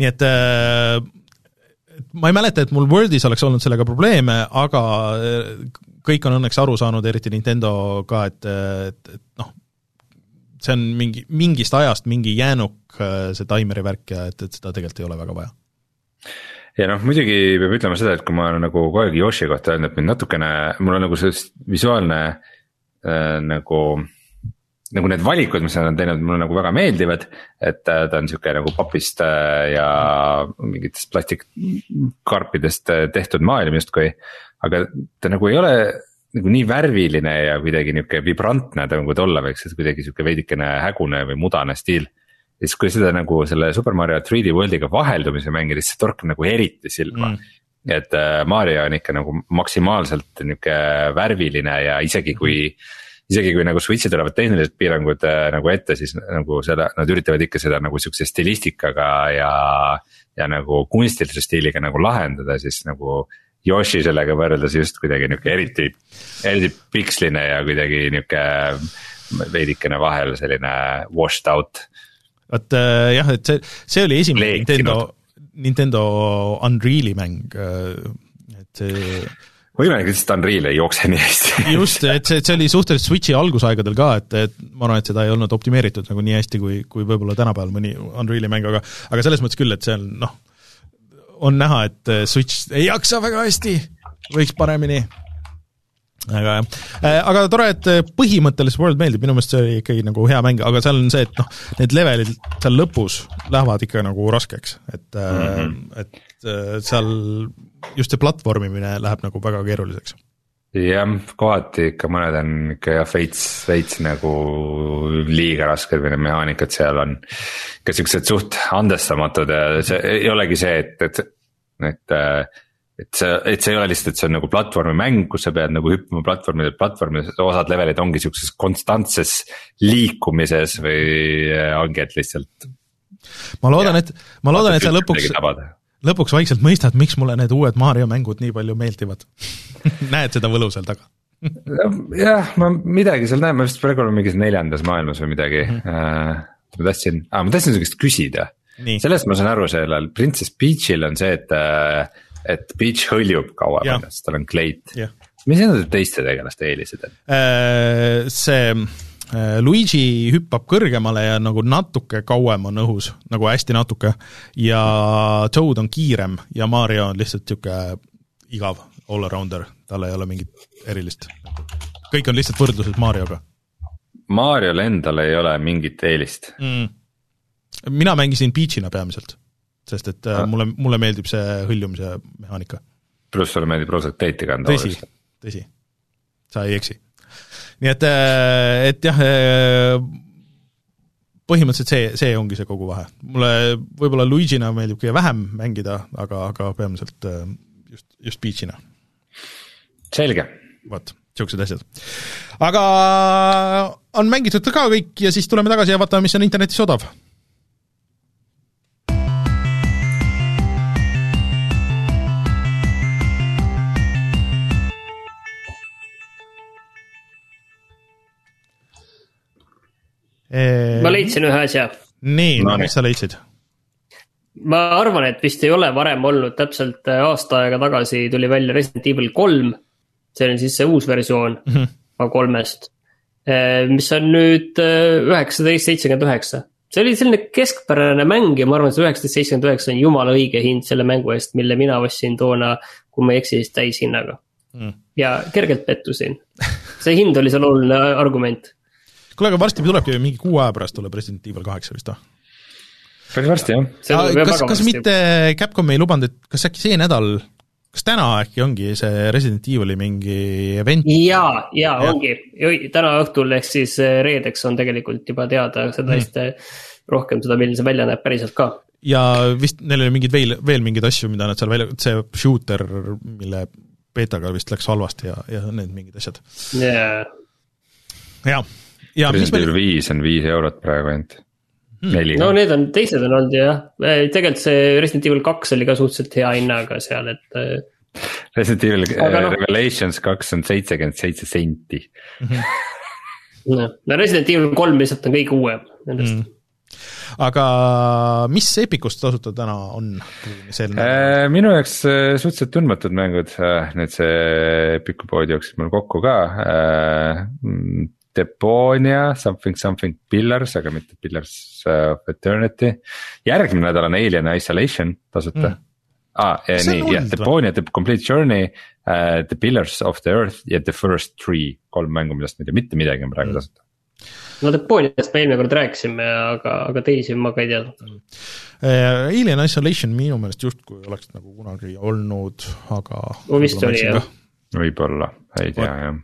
nii et äh, ma ei mäleta, et mul Worldis oleks olnud sellega probleeme, aga äh, kõik on õnneks aru saanud, eriti Nintendo ka, et, et, et noh, see on mingi, mingist ajast mingi jäänuk, see taimeri värk ja et, et seda tegelikult ei ole väga vaja
ja noh, muidugi peab ütlema seda, et kui ma olen nagu kogu aeg Yoshi kohta öelnud, et mind natukene, mul on nagu see visuaalne äh, nagu. nagu need valikud, mis nad on teinud, mulle nagu väga meeldivad, et äh, ta on sihuke nagu papist äh, ja mingitest plastikkarpidest äh, tehtud maailm justkui. aga ta nagu ei ole nagu nii värviline ja kuidagi nihuke vibrantne ta nagu ta olla võiks, et kuidagi sihuke veidikene hägune või mudane stiil siis, kui seda nagu selle Super Mario 3D World'iga vaheldumise mängida, siis see torkab nagu eriti silma mm et äh, Mario on ikka nagu maksimaalselt nihuke värviline ja isegi kui. isegi kui nagu Switch'i tulevad tehnilised piirangud äh, nagu ette, siis nagu selle, nad üritavad ikka seda nagu sihukese stilistikaga ja. ja nagu kunstilise stiiliga nagu lahendada, siis nagu Yoshi sellega võrreldes just kuidagi nihuke eriti, eriti piksline ja kuidagi nihuke veidikene vahel selline washed out
vot äh, jah, et see, see oli esimene Leekinud. Nintendo, Nintendo Unreal'i mäng, äh, et see
võimalik, et lihtsalt Unreal ei jookse nii hästi
just, et see, see oli suhteliselt Switchi algusaegadel ka, et, et ma arvan, et seda ei olnud optimeeritud nagu nii hästi, kui, kui võib-olla tänapäeval mõni Unreal'i mäng, aga aga selles mõttes küll, et see on noh, on näha, et Switch ei jaksa väga hästi, võiks paremini aga jah, äh, aga tore, et äh, põhimõtteliselt World meeldib, minu meelest see oli ikkagi nagu hea mäng, aga seal on see, et noh, need levelid seal lõpus lähevad ikka nagu raskeks, et mm, -hmm. et seal just see platvormimine läheb nagu väga keeruliseks.
jah, kohati ikka mõned on ikka jah, veits, veits nagu liiga rasked või need mehaanikad seal on ikka siuksed suht andestamatud ja see ei olegi see, et, et, et et see, et see ei ole lihtsalt, et see on nagu platvormimäng, kus sa pead nagu hüppama platvormidelt platvormidelt, osad levelid ongi siukses konstantses liikumises või äh, ongi, et lihtsalt.
ma loodan, et, ma loodan, et sa lõpuks, lõpuks vaikselt mõistad, miks mulle need uued Mario mängud nii palju meeldivad näed seda võlu seal taga
jah, ma midagi seal näen, ma vist praegu olen mingis neljandas maailmas või midagi mm. -hmm. ma tahtsin ah,, ma tahtsin su käest küsida. sellest ma saan aru, sellel Princess Peach'il on see, et, äh, et Peach hõljub kauem ennast, tal on kleit. mis nende teiste tegelaste eelised on?
Äh, see Luigi hüppab kõrgemale ja nagu natuke kauem on õhus, nagu hästi natuke, ja Toad on kiirem ja Mario on lihtsalt niisugune igav all-arounder, tal ei ole mingit erilist. kõik on lihtsalt võrdluses Marioga.
Mariol endal ei ole mingit eelist
mm.. mina mängisin Peach'ina peamiselt, sest et ah. mulle, mulle meeldib see hõljumise mehaanika.
pluss sulle meeldib roosat teiti kanda.
tõsi, tõsi, sa ei eksi. nii et, äh, et jah, äh, põhimõtteliselt see, see ongi see kogu vahe. mulle võib-olla Luigina meeldib kõige vähem mängida, aga, aga peamiselt just, just Peach'ina.
selge
vot, niisugused asjad. aga on mängitud ka kõik ja siis tuleme tagasi ja vaatame, mis on internetis odav.
Ma leidsin ühe asja.
nii no,, mis sa leidsid?
ma arvan, et vist ei ole varem olnud, täpselt aasta aega tagasi tuli välja Resident Evil kolm see on siis see uus versioon mm -hmm. A3-st. Eh, mis on nüüd eh, üheksateist seitsekümmend üheksa. see oli selline keskpärane mäng ja ma arvan, et see üheksateist seitsekümmend üheksa on jumala õige hind selle mängu eest, mille mina ostsin toona, kui ma ei eksi, siis täishinnaga mm.. ja kergelt pettusin. see hind oli seal oluline argument.
Kuule, aga varsti tulebki mingi kuu aja pärast tuleb Resident Evil kaheksa vist või?
päris varsti jah.
kas, kas mitte Capcom ei lubanud, et kas äkki see nädal kas täna äkki ongi see Resident Evil'i mingi event?
jaa, jaa ja. ongi, täna õhtul ehk siis eh, reedeks on tegelikult juba teada seda vist mm. rohkem seda, milline see välja näeb päriselt ka.
ja vist neil oli mingeid veel, veel mingeid asju, mida nad seal välja, see shooter, mille beetaga vist läks halvasti ja, ja need mingid asjad
yeah..
jah, ja
Resident Evil viis on viis eurot praegu ainult
hmm.. no need on, teised on olnud jah, tegelikult see Resident Evil kaks oli ka suhteliselt hea hinnaga seal, et. Äh,
Resident Evil no, Revelations kaks on seitsekümmend seitse senti.
noh, no Resident Evil kolm lihtsalt on kõige uuem nendest mm
aga mis Epicust tasuta täna on?
Äh, minu jaoks äh, suhteliselt tundmatud mängud, nüüd see Epicu pood jooksis mul kokku ka. Deponia, Something Something Pillars, aga mitte Pillars of Eternity. järgmine nädal on Alien Isolation tasuta mm.. Ah, ja, nii, jah, Deponia, The Complete Journey uh,, The Pillars of the Earth ja The First Tree, kolm mängu, millest ma ei tea mitte midagi on praegu mm. tasuta
no Deponiast me eelmine kord rääkisime, aga, aga teisi ma ka ei teadnud mm..
Uh, Alien Isolation minu meelest justkui oleks nagu kunagi olnud, aga.
vist oli jah.
võib-olla, ei tea jah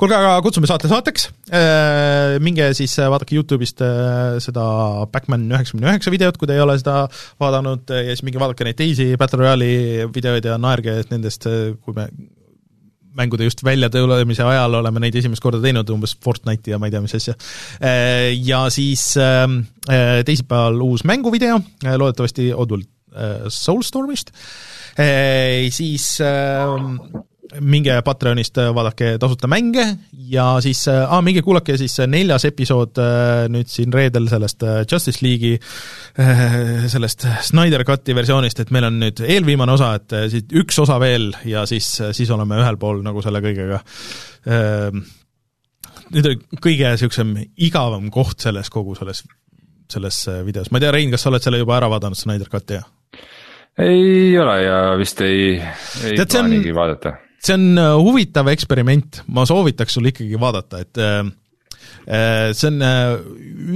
kuulge, aga kutsume saate saateks, äh, minge siis äh, vaadake Youtube'ist äh, seda Backman üheksakümne üheksa videot, kui te ei ole seda vaadanud, ja siis minge vaadake neid teisi Battle Royale'i videoid ja naerge nendest, kui me mängude just väljatulemise ajal oleme neid esimest korda teinud, umbes Fortnite'i ja ma ei tea, mis asja. Ja siis ähm, teisipäeval uus mänguvideo, loodetavasti Oddworld Soulstormist, siis ähm, minge Patreonist, äh, vaadake tasuta mänge ja siis äh,, minge kuulake siis äh, neljas episood äh, nüüd siin reedel sellest äh, Justice League'i äh,, sellest Snyder Cut'i versioonist, et meil on nüüd eelviimane osa, et äh, siit üks osa veel ja siis, siis oleme ühel pool nagu selle kõigega äh,. nüüd oli kõige niisugusem igavam koht selles kogu selles, selles videos, ma ei tea, Rein, kas sa oled selle juba ära vaadanud, Snyder Cut'i, jah?
ei ole ja vist ei, ei Tead, plaanigi on... vaadata
see on äh, huvitav eksperiment, ma soovitaks sul ikkagi vaadata, et äh, äh, see on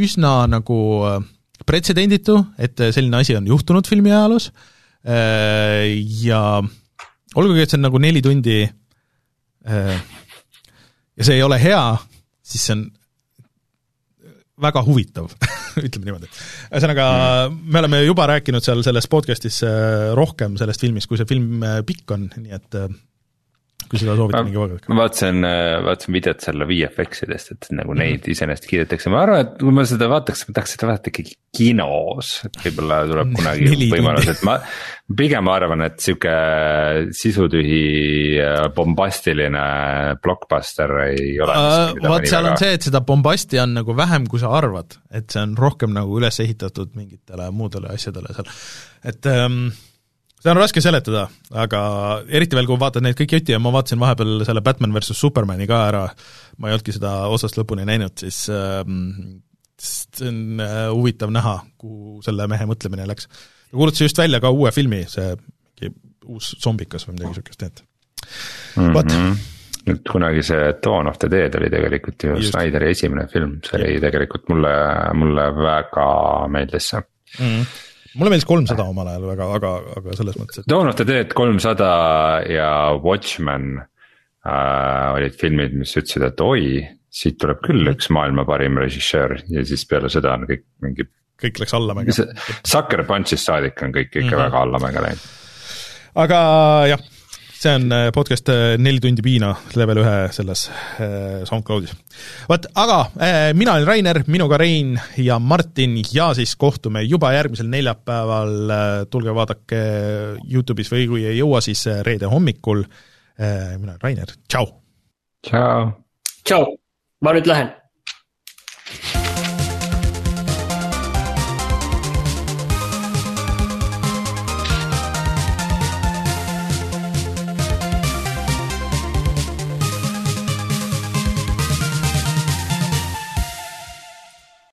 üsna nagu pretsedenditu, et selline asi on juhtunud filmi ajaloos ja olgugi, et see on nagu neli tundi ja see ei ole hea, siis see on väga huvitav ütleme niimoodi. ühesõnaga mm., me oleme juba rääkinud seal selles podcast'is rohkem sellest filmist, kui see film pikk on, nii et kui seda soovite mingi vaadake.
ma vaatasin, vaatasin videot selle VFX idest, et nagu mm -hmm. neid iseenesest kiidetakse, ma arvan, et kui ma seda vaataks, ma tahaks seda vaadata ikkagi kinos, et võib-olla tuleb kunagi võimalus, et ma. pigem arvan, et sihuke sisutühi bombastiline blockbuster ei ole
uh,. vot seal on see, et seda bombasti on nagu vähem, kui sa arvad, et see on rohkem nagu üles ehitatud mingitele muudele asjadele seal, et um, seda on raske seletada, aga eriti veel, kui vaatad neid kõik jutti ja ma vaatasin vahepeal selle Batman versus Supermani ka ära, ma ei olnudki seda osast lõpuni näinud, siis ähm, see on äh, huvitav näha, kuhu selle mehe mõtlemine läks. ta kuulutas just välja ka uue filmi, see mingi uus zombikas või midagi niisugust, nii et vot mm -hmm
nüüd kunagi see Dawn of the Dead oli tegelikult ju. Snyderi esimene film, see oli tegelikult mulle, mulle väga meeldis see mm. -hmm
mulle meeldis kolmsada omal ajal väga, aga, aga selles mõttes, et.
Dawn of the Dead kolmsada ja Watchmen äh, olid filmid, mis ütlesid, et oi, siit tuleb küll üks maailma parim režissöör ja siis peale seda on kõik mingi.
kõik läks allamäge.
Sucker Punch'ist saadik on kõik ikka mm -hmm. väga allamäge läinud.
aga jah see on äh, podcast äh, Neli tundi piina level ühe selles äh, SoundCloudis. vot, aga mina olen Rainer, minuga Rein ja Martin ja siis kohtume juba järgmisel neljapäeval, tulge vaadake Youtube'is või kui ei jõua, siis reede hommikul. mina olen Rainer, tšau!
tšau!
tšau, ma nüüd lähen